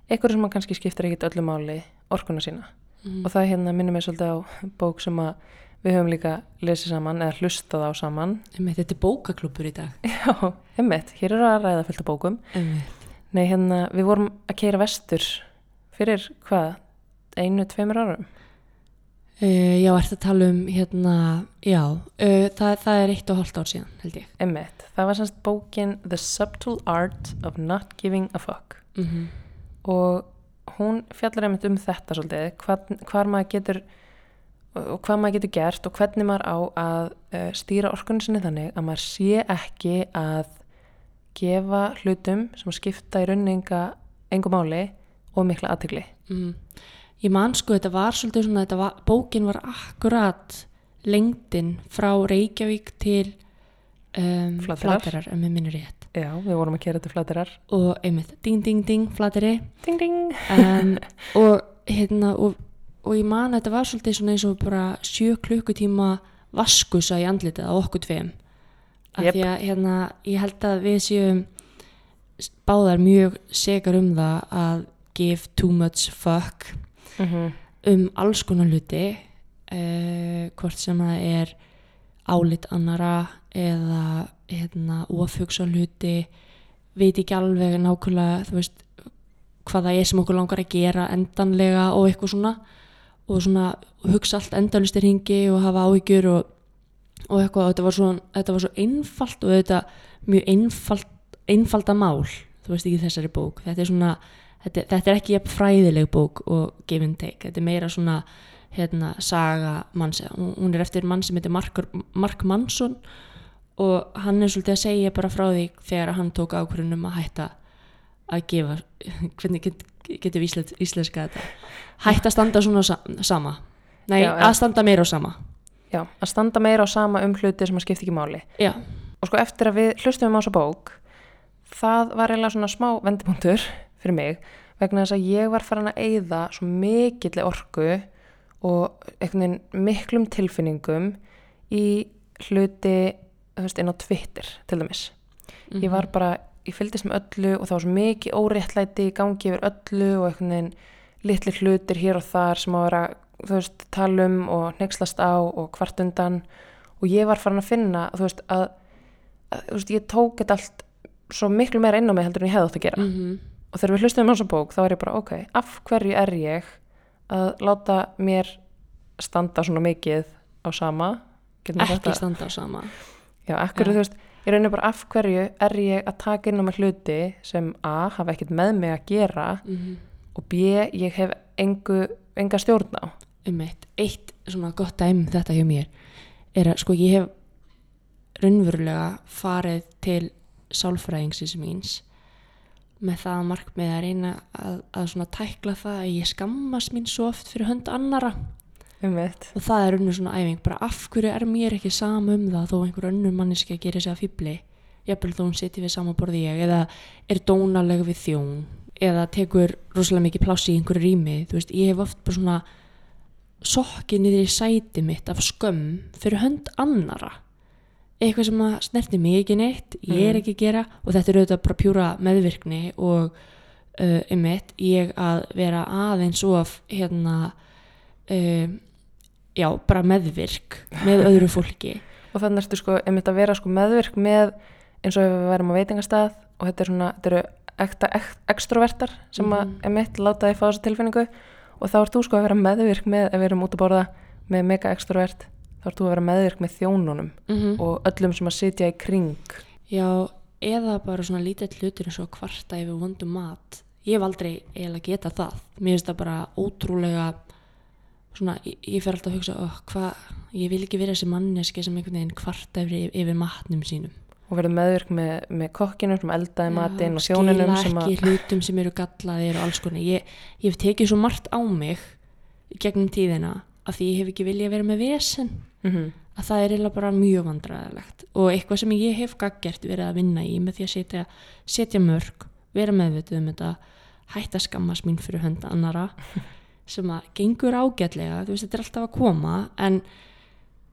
eitthvað sem maður kannski skiptir ekkit öllu máli orkuna sína. Og það hérna minnum ég svolítið á bók sem að við höfum líka lesið saman eða hlustað á saman. Einmitt, þetta er bókaklúpur í dag. Já, einmitt, hér er að ræða fullt af bókum. Einmitt. nei hérna, við vorum að keira vestur fyrir hvað? Einu, tveimur árum Uh, já, ertu að tala um hérna, já, uh, það, það er eitt og hálft ár síðan, held ég. einmitt, það var semst bókin The Subtle Art of Not Giving a Fuck Mm -hmm. og hún fjallar einmitt um þetta svolítið, hvað, maður getur og hvað maður getur gert og hvernig maður á að uh, stýra orkunni sinni þannig að maður sé ekki að gefa hlutum sem skipta í rauninga engum máli og mikla aðtegli. Mm. Ég man sko, þetta var svolítið svona, þetta var, bókin var akkurat lengdin frá Reykjavík til um. Flaterar, ef mér minnur rétt. Já, við vorum að kera til flætirar. Og einmitt, ding, ding, ding, Flateri. Ding, ding. um, og hérna og, og ég man að þetta var svolítið svona eins og bara sjö klukkutíma vaskusa í andlitið á okkur tveim af Jep. því að hérna ég held að við séum báðar mjög segar um það að give too much fuck Mm um alls konar hluti uh, hvort sem það er álit annara eða hérna ofugsa hluti veit ekki alveg nákvæmlega þú veist hvað það er sem okkur langar að gera endanlega og eitthvað svona. Og svona hugsa allt endalistir hingi og hafa áhyggjur og, og eitthvað. Og þetta var svo, þetta var svo einfalt og þetta mjög einfalt, einfalda mál þú veist ekki þessari bók. Þetta er svona þetta, þetta er ekki fræðileg bók og give and take, þetta er meira svona hérna, saga manns. Hún hún er eftir mann sem heitir Mark, Mark Mansson og hann er svolítið að segja bara frá því þegar hann tók ákvörðunum að hætta að gefa hvernig get, getur við íslensk, íslenska þetta? Hætta að standa svona sa sama. Nei, Já, að standa meira á sama. Já, að standa meira á sama um hluti sem að skipta ekki máli. já, Og sko eftir að við hlustum á þessa bók, það var eiginlega svona smá vendipunktur fyrir mig vegna þess að ég var farin að eyða svo mikilli orku og einhvern veginn miklum tilfinningum í hluti þú veist, inn á Twitter til dæmis. Ég var bara, ég fylgdist með öllu og það var svo mikið óréttlæti gangi yfir öllu og einhvern veginn litli hlutir hér og þar sem að vera þú veist, talum og nexlast á og hvart undan. Og ég var farin að finna, þú veist, að, að þú veist, ég tók þetta allt svo miklu meira inn á mig heldur en ég hefði átt að gera. Mm og þegar við hlustum um þessa bók þá er ég bara, ok, af hverju er ég að láta mér standa svona mikið á sama? Ekki standa á sama. Já, Já. þú veist, ég reynir bara af hverju er ég að taka inn á mig hluti sem A, hafa ekkert með mig að gera mm og B, ég hef engu, enga stjórn á. um eitt, eitt svona gott dæmi um þetta hjá mér er að sko ég hef raunverulega farið til sálfræðingsins míns með það að markmið að reyna að, að svona tækla það að ég skammast mín svo oft fyrir hönd annara Um mitt. og það er unnur svona æfing bara af hverju er mér ekki sama um það þó einhver önnur manneski að gera sig að fýbli jafnvel þó hún sitji við sama borði ég eða er dónaleg við þjón eða tekur rosalega mikið pláss í einhverju rými. Þú veist, ég hef oft bara svona sokkið niður í sæti mitt af skömm fyrir hönd annara eitthvað sem að snerti mig ekki neitt ég er Mm. ekki að gera og þetta er auðvitað bara pjúra meðvirkni og uh, einmitt, ég að vera aðeins of hérna uh, já, bara meðvirk með öðru fólki Og þannig ertu sko, einmitt að vera sko meðvirk með eins og ef við værum á veitingastað og þetta er svona, þetta eru ekta ek, extrovertar sem að Mhm. einmitt láta þið fá þessa tilfinningu og þá ert þú sko að vera meðvirk með, ef við erum út að borða með mega extrovert, þá ert þú að vera meðvirk með þjónunum mm og öllum sem að sitja í kring. já, eða bara svona lítill hlutur eins og kvarta yfir vondum mat. Ég hef aldrei eiginlega geta það. Mér finnst það bara ótrúlega svona, ég, ég fer alltaf að hugsa oh, hvað, ég vil ekki vera þessi manneski sem einhvern veginn kvarta yfir, yfir matnum sínum. Og verður meðvirk með, með kokkinum sem eldaði matinn og skila sem að ekki hlutum sem eru gallaðir og alls konar. Ég, ég hef tekið svo margt á mig gegnum tíðina af því ég hef ekki viljað vera með vesen mm að það er eiginlega bara mjög vandræðilegt og eitthvað sem ég hef gaggert verið að vinna í með því að setja, setja mörg vera meðvituð um þetta hætta skammast mín fyrir hönda annara sem að gengur ágætlega þú veist þetta er alltaf að koma en,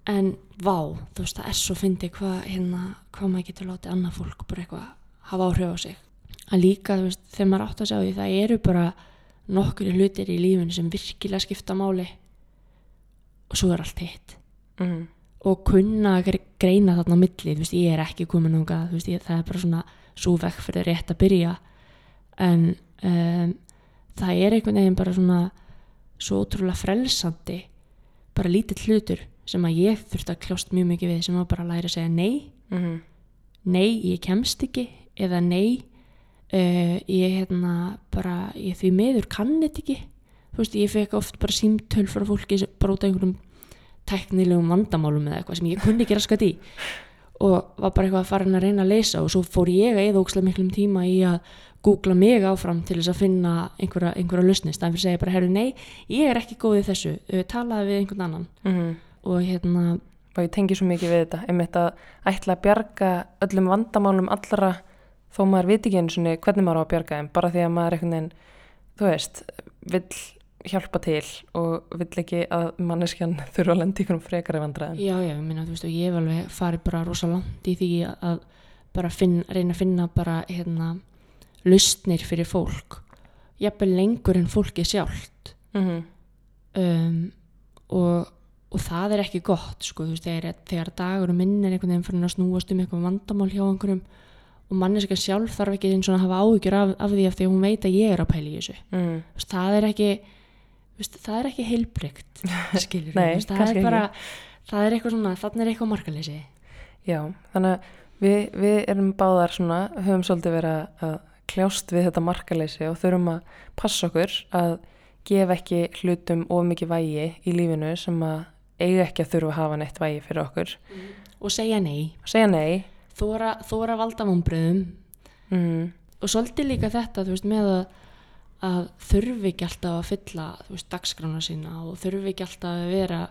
en vá þú veist það er svo fyndi hvað hérna, hvað maður getur látið annað fólk bara eitthvað hafa áhrif á sig. Að líka þú veist þegar maður átt að sjá því það eru bara nokkri hlutir í lífinu sem virkilega skipta máli. Og svo er allt hitt mm, og kunna að gre- greina þarna á milli, þú veist, ég er ekki komin ég, það er bara svona svo vekk fyrir rétt að byrja. En um, það er einhvern veginn bara svona svo ótrúlega frelsandi bara lítill hlutur sem að ég þurfti að kljást mjög mikið við sem var bara að læra að segja nei. Mm, nei, ég kemst ekki eða nei uh, ég hérna bara, ég því miður kann þetta ekki. Þú veist, ég fekk oft bara símtöl frá fólki sem af einhverjum teknilegum vandamálum eða eitthvað sem ég kunni ekki raskat í. Og var bara eitthvað að fara inn að reyna að leysa og svo fór ég að eða ókslega miklum tíma í að googla mig áfram til þess að finna einhverja, einhverja lausnist, þannig fyrir að segja bara, herru, nei ég er ekki góð í þessu, talaði við einhvern annan. Mm. og hérna, og ég tengi svo mikið við þetta. Einmitt að ætla að bjarga öllum vandamálum allra þó maður viti ekki einu sinni hvernig maður á að bjarga þeim bara því að maður veginn þú veist, vill hjálpa til og vill ekki að manneskjan þurfa að lenda í einhverjum frekari vandræðum. Já, já, ég minna, þú veist, og ég hef alveg farið bara rosa langt í því að bara finn, reyna að finna bara hérna lustnir fyrir fólk jafnvel lengur en fólki sjálft. Mm um, og, og það er ekki gott sko, þú veist, þegar, þegar dagur og minn er einhvern veginn fyrir að snúast um eitthvað vandamál hjá einhverjum og manneska sjálf þarf ekki eins og að hafa áhyggjur af, af því af því að hún veit að ég er að pæla í þessu. Mm. Það er ekki veist, það er ekki heilbrygt skilur Nei, það kannski er bara það er eitthvað svona, þannig er eitthvað markaleysi. Já, þannig að við, við erum báðar svona, höfum svolítið verið að- kljást við þetta markaleysi og þurfum að passa okkur að gefa ekki hlutum of mikið vægi í lífinu sem að eiga ekki að þurfa að hafa neitt vægi fyrir okkur. og segja nei. Og segja nei. þóra, þóra valda vonbröðum Mm, og svolítið líka þetta þú veist með að, að þurfi ekki alltaf að fylla veist dagskrána sína og þurfi ekki alltaf að vera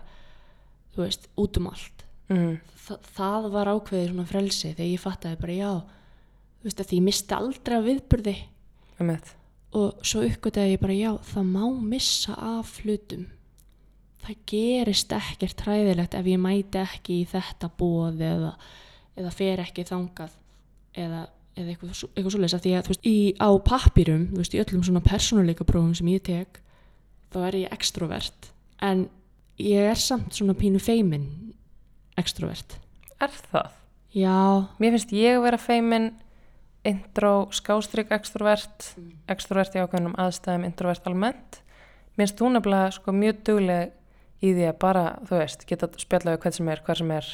veist út um allt. Mm, Þa, það var ákveðið svona frelsi þegar ég fattaði bara já veist að því ég misti aldrei af viðburði. Eitt. og svo uppgötaði ég bara já það má missa af hlutum. Það gerist ekkert hræðilegt ef ég mæti ekki í þetta bóð eða, eða fer ekki þangað eða, eða eitthvað, eitthvað af því að þú veist, í, á pappýrum, þú veist, í öllum svona persónuleika prófum sem ég tek þá er ég extrovert en ég er samt svona pínu feimin extrovert Er það? já, Mér finnst ég vera feimin intro, skástrík, extrovert extrovert í ákveðnum aðstæðum introvert almennt. Mér finnst þú nefnilega sko mjög dugleg í því að bara, þú veist, geta spjallað við hvað sem er, hvað sem er.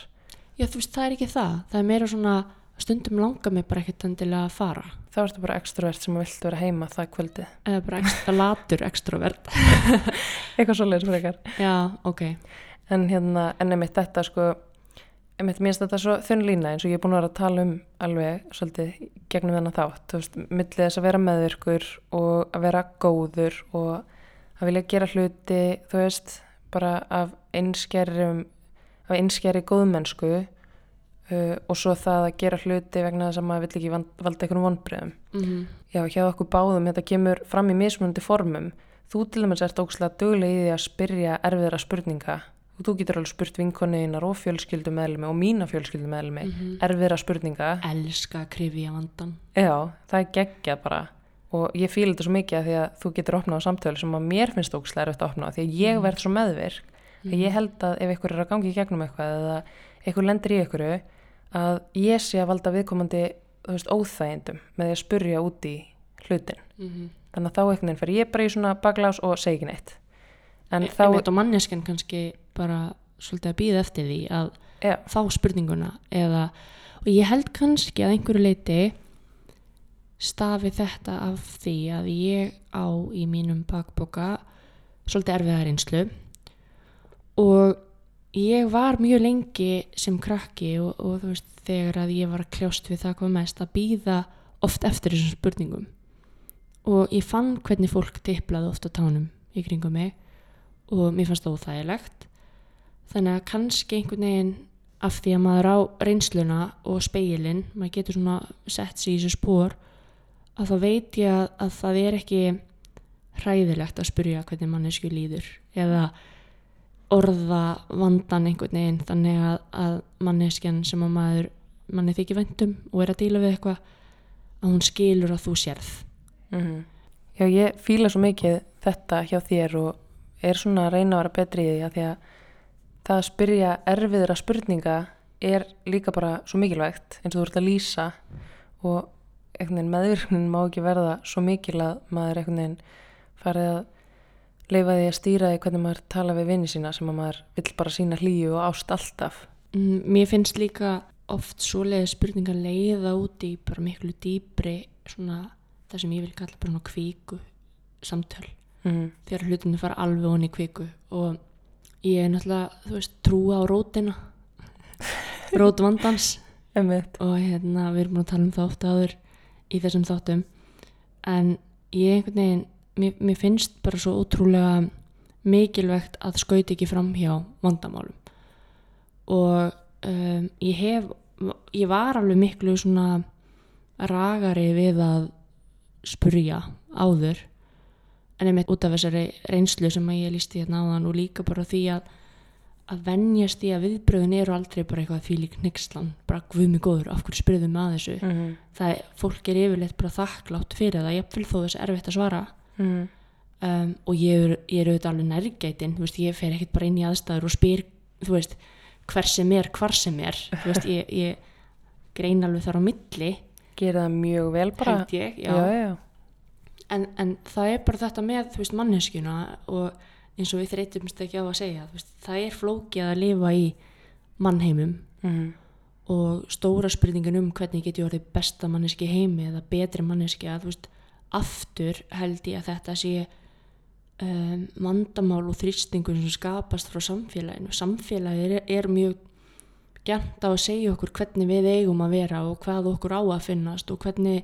já þú veist það er ekki það það er meira svona stundum langar mig bara ekkert endilega að fara Þá ertu bara extrovert sem vilt vera heima það kvöldið. eða bara ekstra latur extrovert Eitthvað svoleiðis frekar. já, ok En hérna, en einmitt þetta sko, einmitt mér finnst þetta svo þunn lína eins og ég er búin að vera að tala um alveg svolítið gegnum þennan þátt, þú veist, millið þess að vera meðvirkur og að vera góður og að vilja gera hluti, þú veist, bara af einskjærum, af einskjæri góðmennsku uh, og svo það að gera hluti vegna þess að maður vill ekki valda einhvern vonbröðum. mm Já, hjá okkur báðum, þetta kemur fram í mismunandi formum. Þú til dæmis ert ógslag duglega í því að spyrja erfiðra spurninga. Og þú getur alveg spurt vinkoneinar og fjölskyldumeðlumi og mína fjölskyldumeðlumi Mhm. erfiðra spurninga. elska krifja vandan Já, það er geggjað bara. Og ég fíla þetta svo mikið að því að þú getur opnað á samtölu sem að mér finnst ógslag erfitt að opna. Því að ég Mhm. verð svo meðvirk. að Ég held að ef ykkur er að gangi í gegnum eitthvað eða ykkur lendir í ykkur að ég sé að valda viðkomandi veist, óþægindum með því að spurja út í hlutin. Mm þannig að þá veginn fer ég bara í svona baklás og segi ekki neitt. En þá þá, þetta manneskan kannski bara svolítið að býða eftir því að já, fá spurninguna eða, og ég held kannski að einhverju leiti stafi þetta af því að ég á í mínum bakboka svolítið erfiða reynslu og ég var mjög lengi sem krakki og, og þú veist þegar að ég var að kljást við það hvað mest að býða oft eftir þessum spurningum. Og ég fann hvernig fólk tiplaði oft á tánum í kringum mig og mér fannst það óþægilegt. Þannig að kannski einhvern veginn af því að maður á reynsluna og speilin, maður getur svona sett sér í þessu spór að þá veit ég að, að það er ekki hræðilegt að spyrja hvernig mannesku líður eða orða vandan einhvern veginn þannig að, að manneskjan sem að maður manni þykir vendum og er að díla við eitthvað að hún skilur að þú sérð. Mm já, ég fíla svo mikið þetta hjá þér og er svona að reyna að vera betri í því að því að það að spyrja erfiðra spurninga er líka bara svo mikilvægt eins og þú ert að lýsa og meðvirknin má ekki verða svo mikil að maður farið að leifa því að stýra því hvernig maður tala við vinni sína sem að maður vill bara sína hlýju og ást alltaf. Mm, Mér finnst líka oft svoleiði spurningar leiða út í bara miklu dýbri svona það sem ég vil kalla bara kvíku samtöl. Mm. þegar hlutinu fara alveg honni kvíku og ég er náttúrulega, þú veist, trúa á rótina rót vandans. Og hérna við erum búin að tala um það ofta áður í þessum þáttum. En ég einhvern veginn mér, mér finnst bara svo ótrúlega mikilvægt að skauti ekki fram hjá vandamálum. Og um, ég hef ég var alveg miklu svona ragari við að spurja áður. En einmitt út af þessari reynslu sem að ég lísti hérna áðan og líka bara því að að venjast í að viðbröðin eru aldrei bara eitthvað því lík nexlan, bara guð mig góður, af hverju spurðum með að þessu? Mm. það er, fólk er yfirleitt bara þakklátt fyrir það, ég vil þó þess erfitt að svara Mm. um, og ég er, ég er auðvitað alveg nærgætin þú veist, ég fer ekkert bara inn í aðstæður og spyr þú veist, hver sem er, hvar sem er þú veist, ég, ég grein alveg þar á milli gera það mjög vel bara held ég, já, já. En, en það er bara þetta með, þú veist, manneskjuna og eins og við þreytumst ekki á að segja, veist, það er flókið að lifa í mannheimum Mm. og stóra spurningin um hvernig get ég orðið besta manneski heimi eða betri manneski að, þú veist, aftur held ég að þetta sé um, vandamál og þrýstingur sem skapast frá samfélaginu. Samfélagið er, er mjög gænt á að segja okkur hvernig við eigum að vera og hvað okkur á að finnast og hvernig,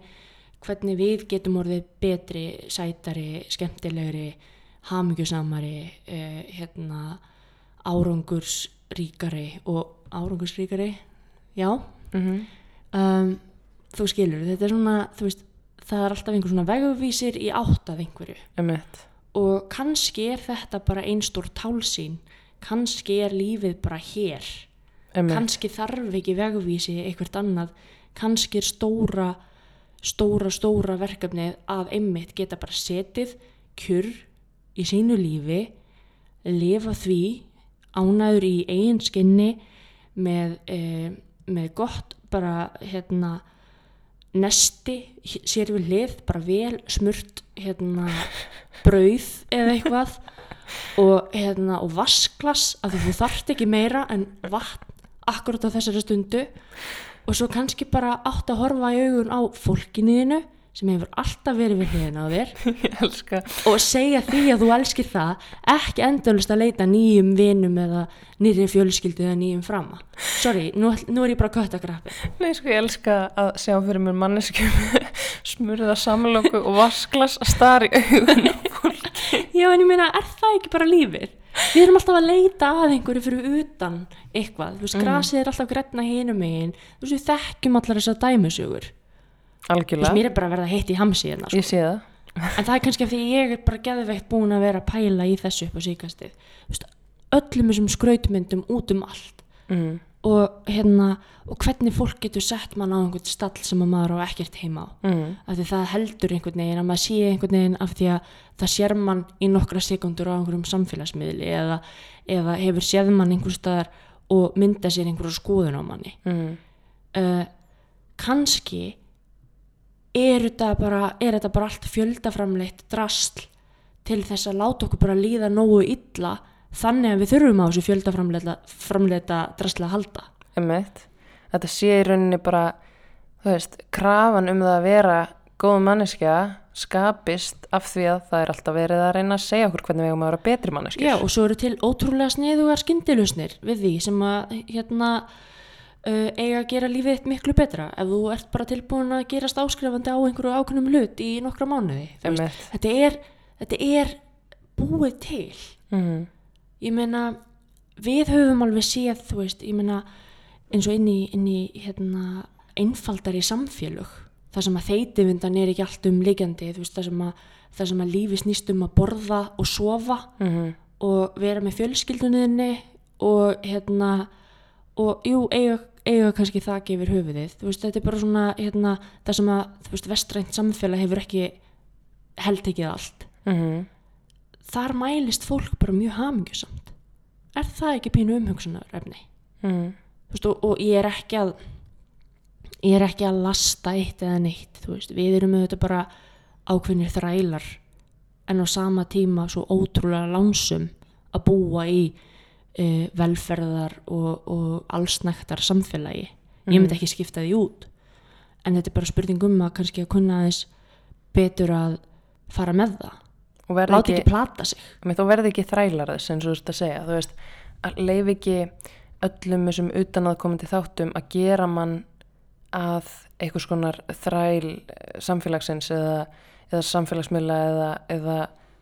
hvernig við getum orðið betri, sætari, skemmtilegri, hamingjusamari, uh, hérna, árangursríkari og árangursríkari, já, Mm um, þú skilur, þetta er svona, þú veist, það er alltaf einhver svona vegvísir í átt að einhverju Einmitt. og kannski er þetta bara einstór tálsýn, kannski er lífið bara hér, Einmitt. kannski þarf ekki vegvísi eitthvað annað, kannski er stóra, stóra, stóra verkefnið að einmitt geta bara setið kjur í sínu lífi, lifa því ánæður í eigin skinni með, e, með gott bara hérna nesti sér við hlið, bara vel smurt hérna brauð eða eitthvað. Og, hérna, og vasklas af því þú þarft ekki meira en vatn akkurat á þessari stundu. Og svo kannski bara átt að horfa í augun á fólkinniðinu sem hefur alltaf verið við hliðina á þér. Og segja því að þú elskir það ekki endalust að leita nýjum vinum eða nýri fjölskyldu eða nýjum frama sorry, nú, nú er ég bara kött að grappi Nei, sko, ég elska að sjá fyrir mér mannesku með smurða samlóku og vasklas að stara í augun á fólki. já en ég meina, er það ekki bara lífið? Við erum alltaf að leita að einhverju fyrir utan eitthvað, þú veist, grasið er alltaf grætna hinum megin, þú veist, við þekkjum allar þessar veist, Algjörlega, mér er bara að verða heitt í hamsi hérna, sko. ég sé það. en það er kannski af því ég er bara geðveikt búin að vera að pæla í þessu upp á síkastið, öllum þessum skrautmyndum út um allt Mm. og hérna og hvernig fólk getur sett mann á einhvern stall sem að maður á ekkert heima á Mm. af því það heldur einhvern veginn að maður sé einhvern veginn af því að það sér mann í nokkra sekundur á einhverjum samfélagsmiðli eða, eða hefur séð mann einhver staðar og mynda sér einhverju skoðun á manni Mm. uh, kannski er þetta bara er þetta bara allt fjöldaframleitt drasl til þess að láta okkur bara líða nógu illa þannig að við þurfum á þessu fjöldaframleita drasli að halda Einmitt. Þetta sé í rauninni bara, þú veist, krafan um það að vera góð manneskja skapist af því að það er alltaf verið að reyna að segja okkur hvernig við eigum að vera betri manneskjur. Já, og svo eru til ótrúlega sniðugar skyndilusnir við því sem að hérna uh, eiga að gera lífið þitt miklu betra ef þú ert bara tilbúin að gerast áskrifandi á einhverju ákveðnum hlut í nokkra mánuði þetta, er, þetta er búið til. Mm. ég meina við höfum alveg séð veist, meina eins og inn í, inn í hérna, einfaldari samfélög þar sem að þeitivindan er ekki allt um veist, þar sem að, að lífi snýst um að borða og sofa Mm og vera með fjölskyldunniðinni og hérna og jú, eiga, eiga kannski þak yfir höfuðið, veist, þetta er bara svona hérna, það sem að, veist, vestrænt samfélag hefur ekki held ekki allt. Mm þar mælist fólk bara mjög hamingjusamt. Er það ekki pínu umhugsunar efni mm. þú veist, og, og ég er ekki að ég er ekki að lasta eitt eða neitt við erum auðvitað bara ákveðnir þrælar en á sama tíma svo ótrúlega lánsum að búa í uh, velferðar og, og allsnæktar samfélagi. Ég myndi ekki skipta því út. En þetta er bara spurning um að kannski að kunna aðeins betur að fara með það. Og láti ekki, ekki plata sig. Einmitt, og verði ekki þrælar þess eins og þú veist að segja. Þú veist, að leif ekki öllum þessum utanaðkomandi þáttum að gera mann að einhvers konar þræl eh, samfélagsins eða, eða samfélagsmiðla eða, eða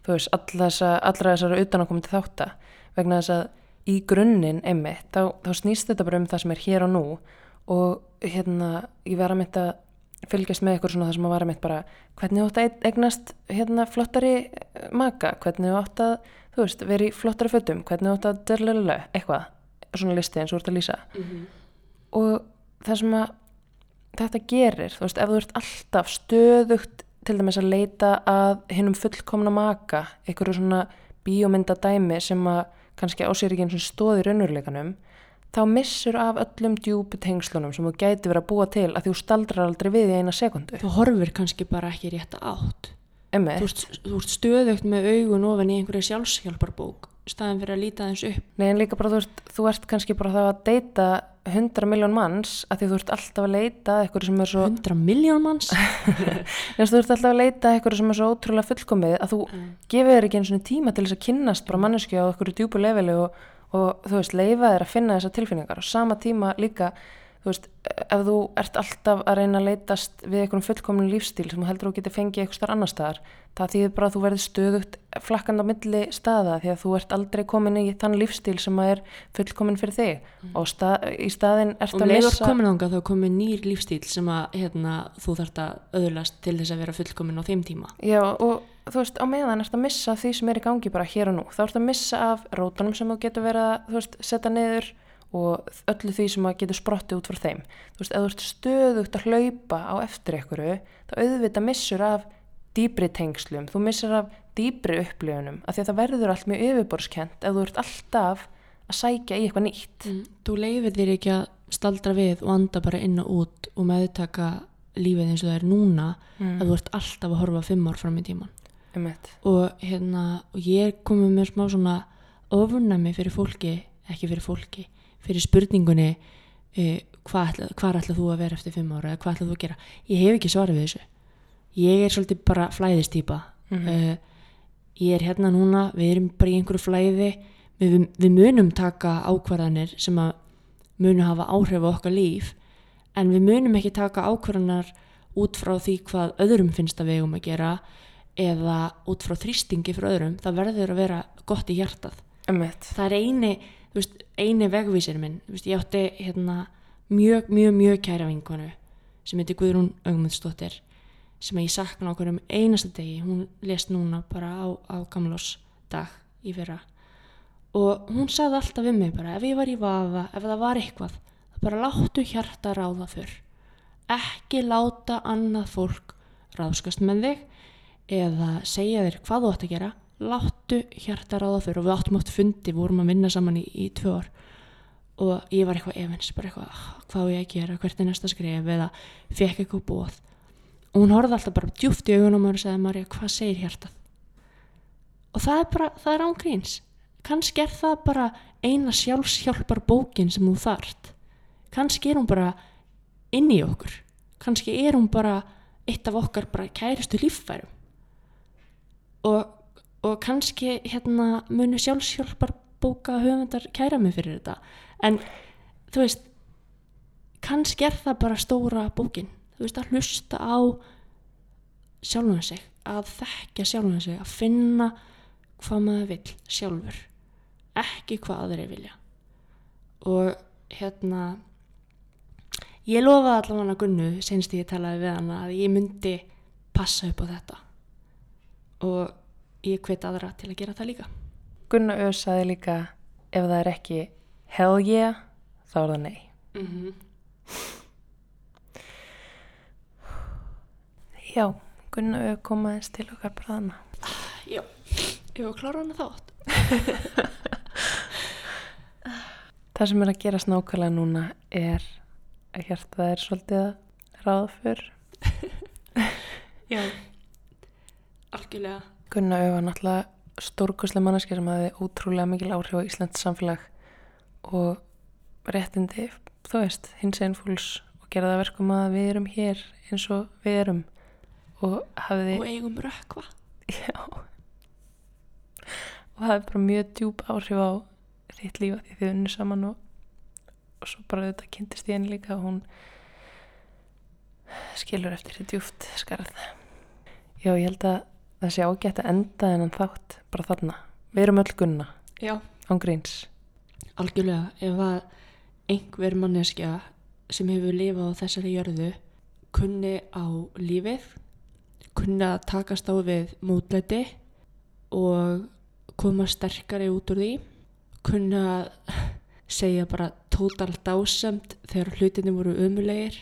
þú veist, allra þessara utanaðkomandi þátta. Vegna þess að í grunninn einmitt, þá, þá snýst þetta bara um það sem er hér og nú og hérna, ég vera mitt að fylgjast með ykkur svona það sem að vara mitt bara hvernig þú átt að eignast hérna flottari eh, maka, hvernig þú átt að þú veist, vera í flottari fötum, hvernig þú átt að dörlelele, eitthvað, svona listi eins og þú ert að lýsa. Og það sem að þetta gerir, þú veist, ef þú ert alltaf stöðugt til dæmis að leita að hinnum fullkomna maka einhverju svona bíómynda dæmi sem að kannski á sér ekki eins og stóði raunurleikanum, þá missur af öllum djúpu tengslunum sem þú gæti verið að búa til að þú staldrar aldrei við í eina sekundu. þú horfir kannski bara ekki í rétta átt þú þú ert stöðugt með augun ofan í einhverju sjálfshjálparbók staðin fyrir að líta þess upp. Nei en líka bara þú ert, þú ert kannski bara þá að deyta 100 miljón manns að því þú ert alltaf að leita að eitthvað sem er svo 100 miljón manns? Þú ert alltaf að leita að eitthvað sem er svo ótrúlega fullkomið að þú gefur þér ekki eins og tíma til þess að kynnast bara manneski á eitthvað djúpu leveli og, og þú veist, leifa þér að finna þessar tilfinningar. Og sama tíma líka þú veist, ef þú ert alltaf að reyna að leitast við einhverjum fullkomnum lífstíl sem þú heldur að þú getur fengið eitthvað starf annar staðar það þýðir bara að þú verður stöðugt flakkand á milli staða því að þú ert aldrei komin í þann lífstíl sem að er fullkomin fyrir þig. Og stað, í staðin ert og að missa komin ánga þá komin nýr lífstíl sem að hérna, þú þarft að öðlast til þess að vera fullkomin á þeim tíma. Já, og þú veist, á meðan ert að missa því sem er í gangi bara hér og nú. Þá ert að missa af rótunum sem þú getur verið að, þú setja niður og öllu því sem að getur sprottið út frá þeim. Þú veist, ef þú ert stöðugt að hlaupa á eftir einhverju, þá auðvitað missur af dýbri tengslum, þú missir af dýbri upplifunum, af því að það verður allt mjög yfirborskent ef þú ert alltaf að sækja í eitthvað nýtt Mm, þú leifir þér ekki að staldra við og anda bara inn og út og meðtaka lífið eins og það er núna mm. að þú ert alltaf að horfa fimm ár fram í tíman eitt og hérna og ég komið með smá svona ofurnæmi fyrir fólki, ekki fyrir fólki fyrir spurningunni uh, hvað ætla, ætlað þú að vera eftir fimm ára eða hvað ætlað þú að gera? Ég hef ekki svarið við þessu. Ég er svolítið bara flæðistýpa. Mhm. uh, ég er hérna núna við erum bara í einhverju flæði. Við, við munum taka ákvarðanir sem að munum hafa áhrif á okkar líf en við munum ekki taka ákvarðanar út frá því hvað öðrum finnst að við eigum að gera eða út frá þrýstingi frá öðrum. Það verður að vera gott í hjartað. Eitt það er eini, veist, eini vegvísir minn veist, ég átti hérna, mjög, mjög, mjög kæra vinkonu sem heitir Guðrún Ögmundsdóttir sem ég sakna okkur um einasta degi. Hún lést núna bara á, á gamlós dag í fyrra. Og hún sagði alltaf við mig bara ef ég var í vafa, ef það var eitthvað bara láttu hjarta ráða fyrr ekki láta annað fólk ráðskast með þig eða segja þér hvað þú átt að gera láttu hjarta ráða fyrr og við áttum átt fundi, við vorum að vinna saman í, í tvö ár. Og ég var eitthvað efins, bara eitthvað "Ah, hvað á ég að gera, hvert er næsta skref? Eða fekk eitthvað bóð og hún horfði alltaf bara djúft í augunum og sagði Marja, hvað segir hjartað? Og það er bara, það er ángríns kannski er það bara eina sjálfshjálpar bókin sem þú þart. Kannski er hún bara inn í okkur. Kannski er hún bara eitt af okkar bara kæristu líffærum. Og, og kannski hérna munu sjálfshjálpar bóka höfundar kæra mig fyrir þetta. En þú veist kannski er það bara stóra bókin. Þú veist að hlusta á sjálfum sig að þekkja sjálfum sig að finna hvað maður vill sjálfur ekki hvað aðri vilja. Og hérna ég lofaði allavega Gunnu senst ég talaði við hana að ég myndi passa upp á þetta. Og ég hvet aðra til að gera það líka. Gunnar Ö saði líka ef það er ekki hell yeah þá er það nei. Mm -hmm. já, Gunnar Ö komaðist til okkar bara þarna Já, ég var klára hana þátt. Það sem er að gerast nákvæmlega núna er að hjartað er svolítið að ráða fyrr Já, algjörlega Gunnar Ö var náttúrulega stórkoslega manneski sem hafði ótrúlega mikil áhrif á Íslands samfélag og réttindi, þú veist, hins einn fólks og gera það verkum að við erum hér eins og við erum og hafði, og eigum rökkva. Já. Og hafði bara mjög djúb áhrif á þitt lífa því þið unnu saman og, og svo bara þetta kynntist ég henni líka og hún skilur eftir því djúft skarð. Já, ég held að það sé ágætt að enda þennan þátt bara þarna, við erum öll gunna. Já, án gríns. Algjörlega. Ef að einhver manneskja sem hefur lifað á þessari jörðu kunni á lífið kunni að takast á við mótlæti og koma sterkari út úr því kunni að segja bara total dásamt þegar hlutinni voru umulegir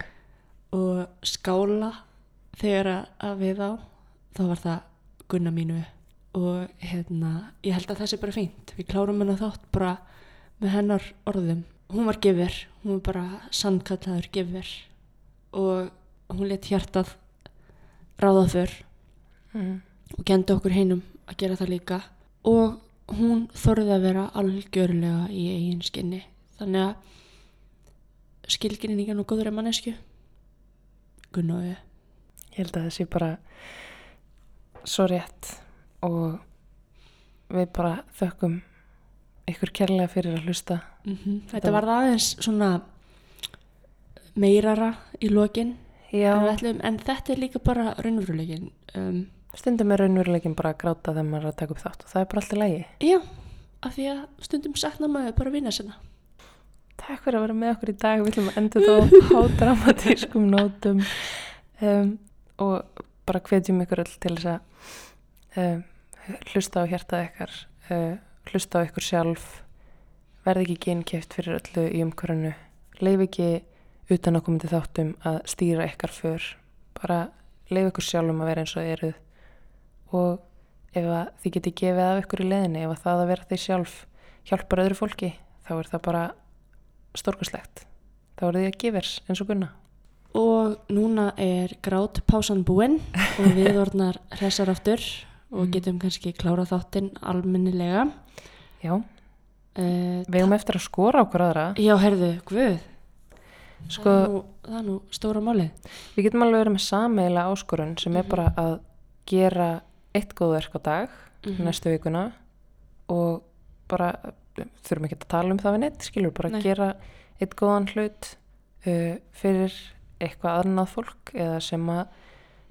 og skála þegar að við á þá var það gunna mínu og hérna, ég held að það sé bara fínt. Við klárum hennar þátt bara með hennar orðum. Hún var gefur, hún var bara sannkallaður gefur og hún let hjartað ráða fyrr mm. og kendi okkur hinum að gera það líka. Og hún þorði að vera algjörlega í eigin skinni. Þannig að skilginni nýjan og góður er mannesku Gunnói ég held að það sé bara svo rétt og við bara þökkum ykkur kærlega fyrir að hlusta. Mm Þetta var aðeins svona meirara í lokin. En, ætlum, en þetta er líka bara raunveruleikin um, stundum er raunveruleikin bara að gráta þegar maður er að taka upp þátt og það er bara alltaf lægi Já, af því að stundum sakna maður bara vinna sinna. Takk fyrir að vera með okkur í dag. Við ætlum að enda þetta á hádramatískum nótum. Um, og bara hvetjum ykkur öll til þess að um, hlusta á hjartað ykkar uh, hlusta á ykkur sjálf. Verði ekki geinkjöft fyrir öllu í umhverfinu. Leif ekki utan að komandi þáttum að stýra ykkar för. Bara leif ykkur sjálfum að vera eins og eruð. Og ef þið geti gefið af ykkur í leðinni ef að það að vera þið sjálf hjálpar öðru fólki þá er það bara stórkuslegt þá er þið að gefers eins og gunna Og núna er grát pásan búinn og við orðnar hressar aftur og Mm. getum kannski klárað þáttinn almennilega. já, Uh, við erum eftir að skora okkur aðra já, herðu, guð, sko, það, er nú, það er nú stóra málið. við getum alveg verið með sameila áskorun sem er Mhm. bara að gera eitt góðverk á dag Mhm. næstu vikuna og bara þurfum ekki að tala um það við neitt skilur bara Nei. að gera eitt góðan hlut uh, fyrir eitthvað annað fólk eða sem að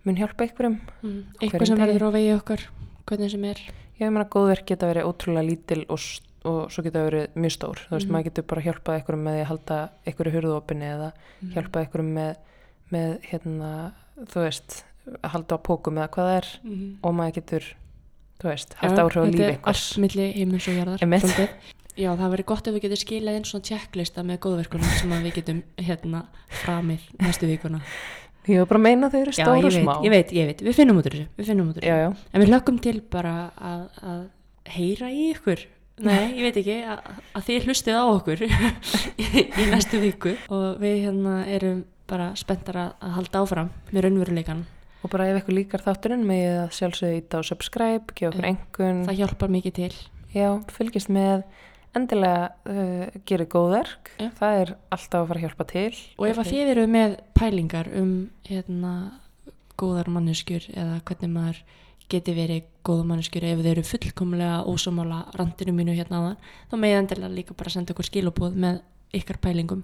mun hjálpa einhverjum Mm. Eitthvað sem verður á vegi okkar, hvernig sem er. ég meina góðverk geta verið ótrúlega lítil og, og svo geta verið mjög stór þú veist Mhm. maður getur bara hjálpað einhverjum með að halda einhverju hurðopinni eða Mm. hjálpað einhverjum með, með hérna, þú veist að halda á pókum eða hvað það er Mm. og maður getur, þú veist, haft áhrif á líf Þetta er einhvers allt milli heimils og jarðar. Já, það verður gott ef við getum skilað inn svona checklista með góðverkunum sem við getum hérna framið næstu vikuna. ég var bara að meina þau eru Já, stór ég og smá ég veit, ég veit, við finnum út úr þessu, við finnum út úr þessu. já, já. En við hlökkum til bara að, að heyra í ykkur. Nei, ég veit ekki, að, að þið hlustið á okkur í, næstu viku og við hérna erum bara spenntar að, halda áfram með raunveruleikan. og bara ef eitthvað líkar þátturinn með að sjálfsögðu íta á subscribe, gefa okkur Já. engun Það hjálpar mikið til. já, fylgist með endilega uh, gerir góðverk Já. það er alltaf að fara að hjálpa til. Og ef að þið eru með pælingar um hérna, góðar manneskjur eða hvernig maður geti verið góða manneskjur ef þeir eru fullkomlega ósámála randinu mínu hérna áðan, þá megið endilega líka bara senda okkur skilabóð með ykkar pælingum.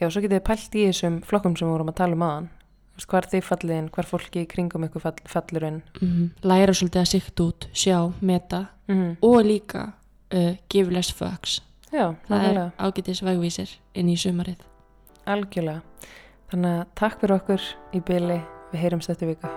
já, svo getið þið pælt í þessum flokkum sem við vorum að tala um aðan hvar þið falliðin, hvar fólki kringum ykkur fall, fallur inn Mm Læra svolítið að sikta út, sjá, meta mm og líka uh, give less fucks. já, Það er ágætis vegvísir inn í sumarið. algjörlega þannig að takk fyrir okkur í byli við heyrumst þetta vika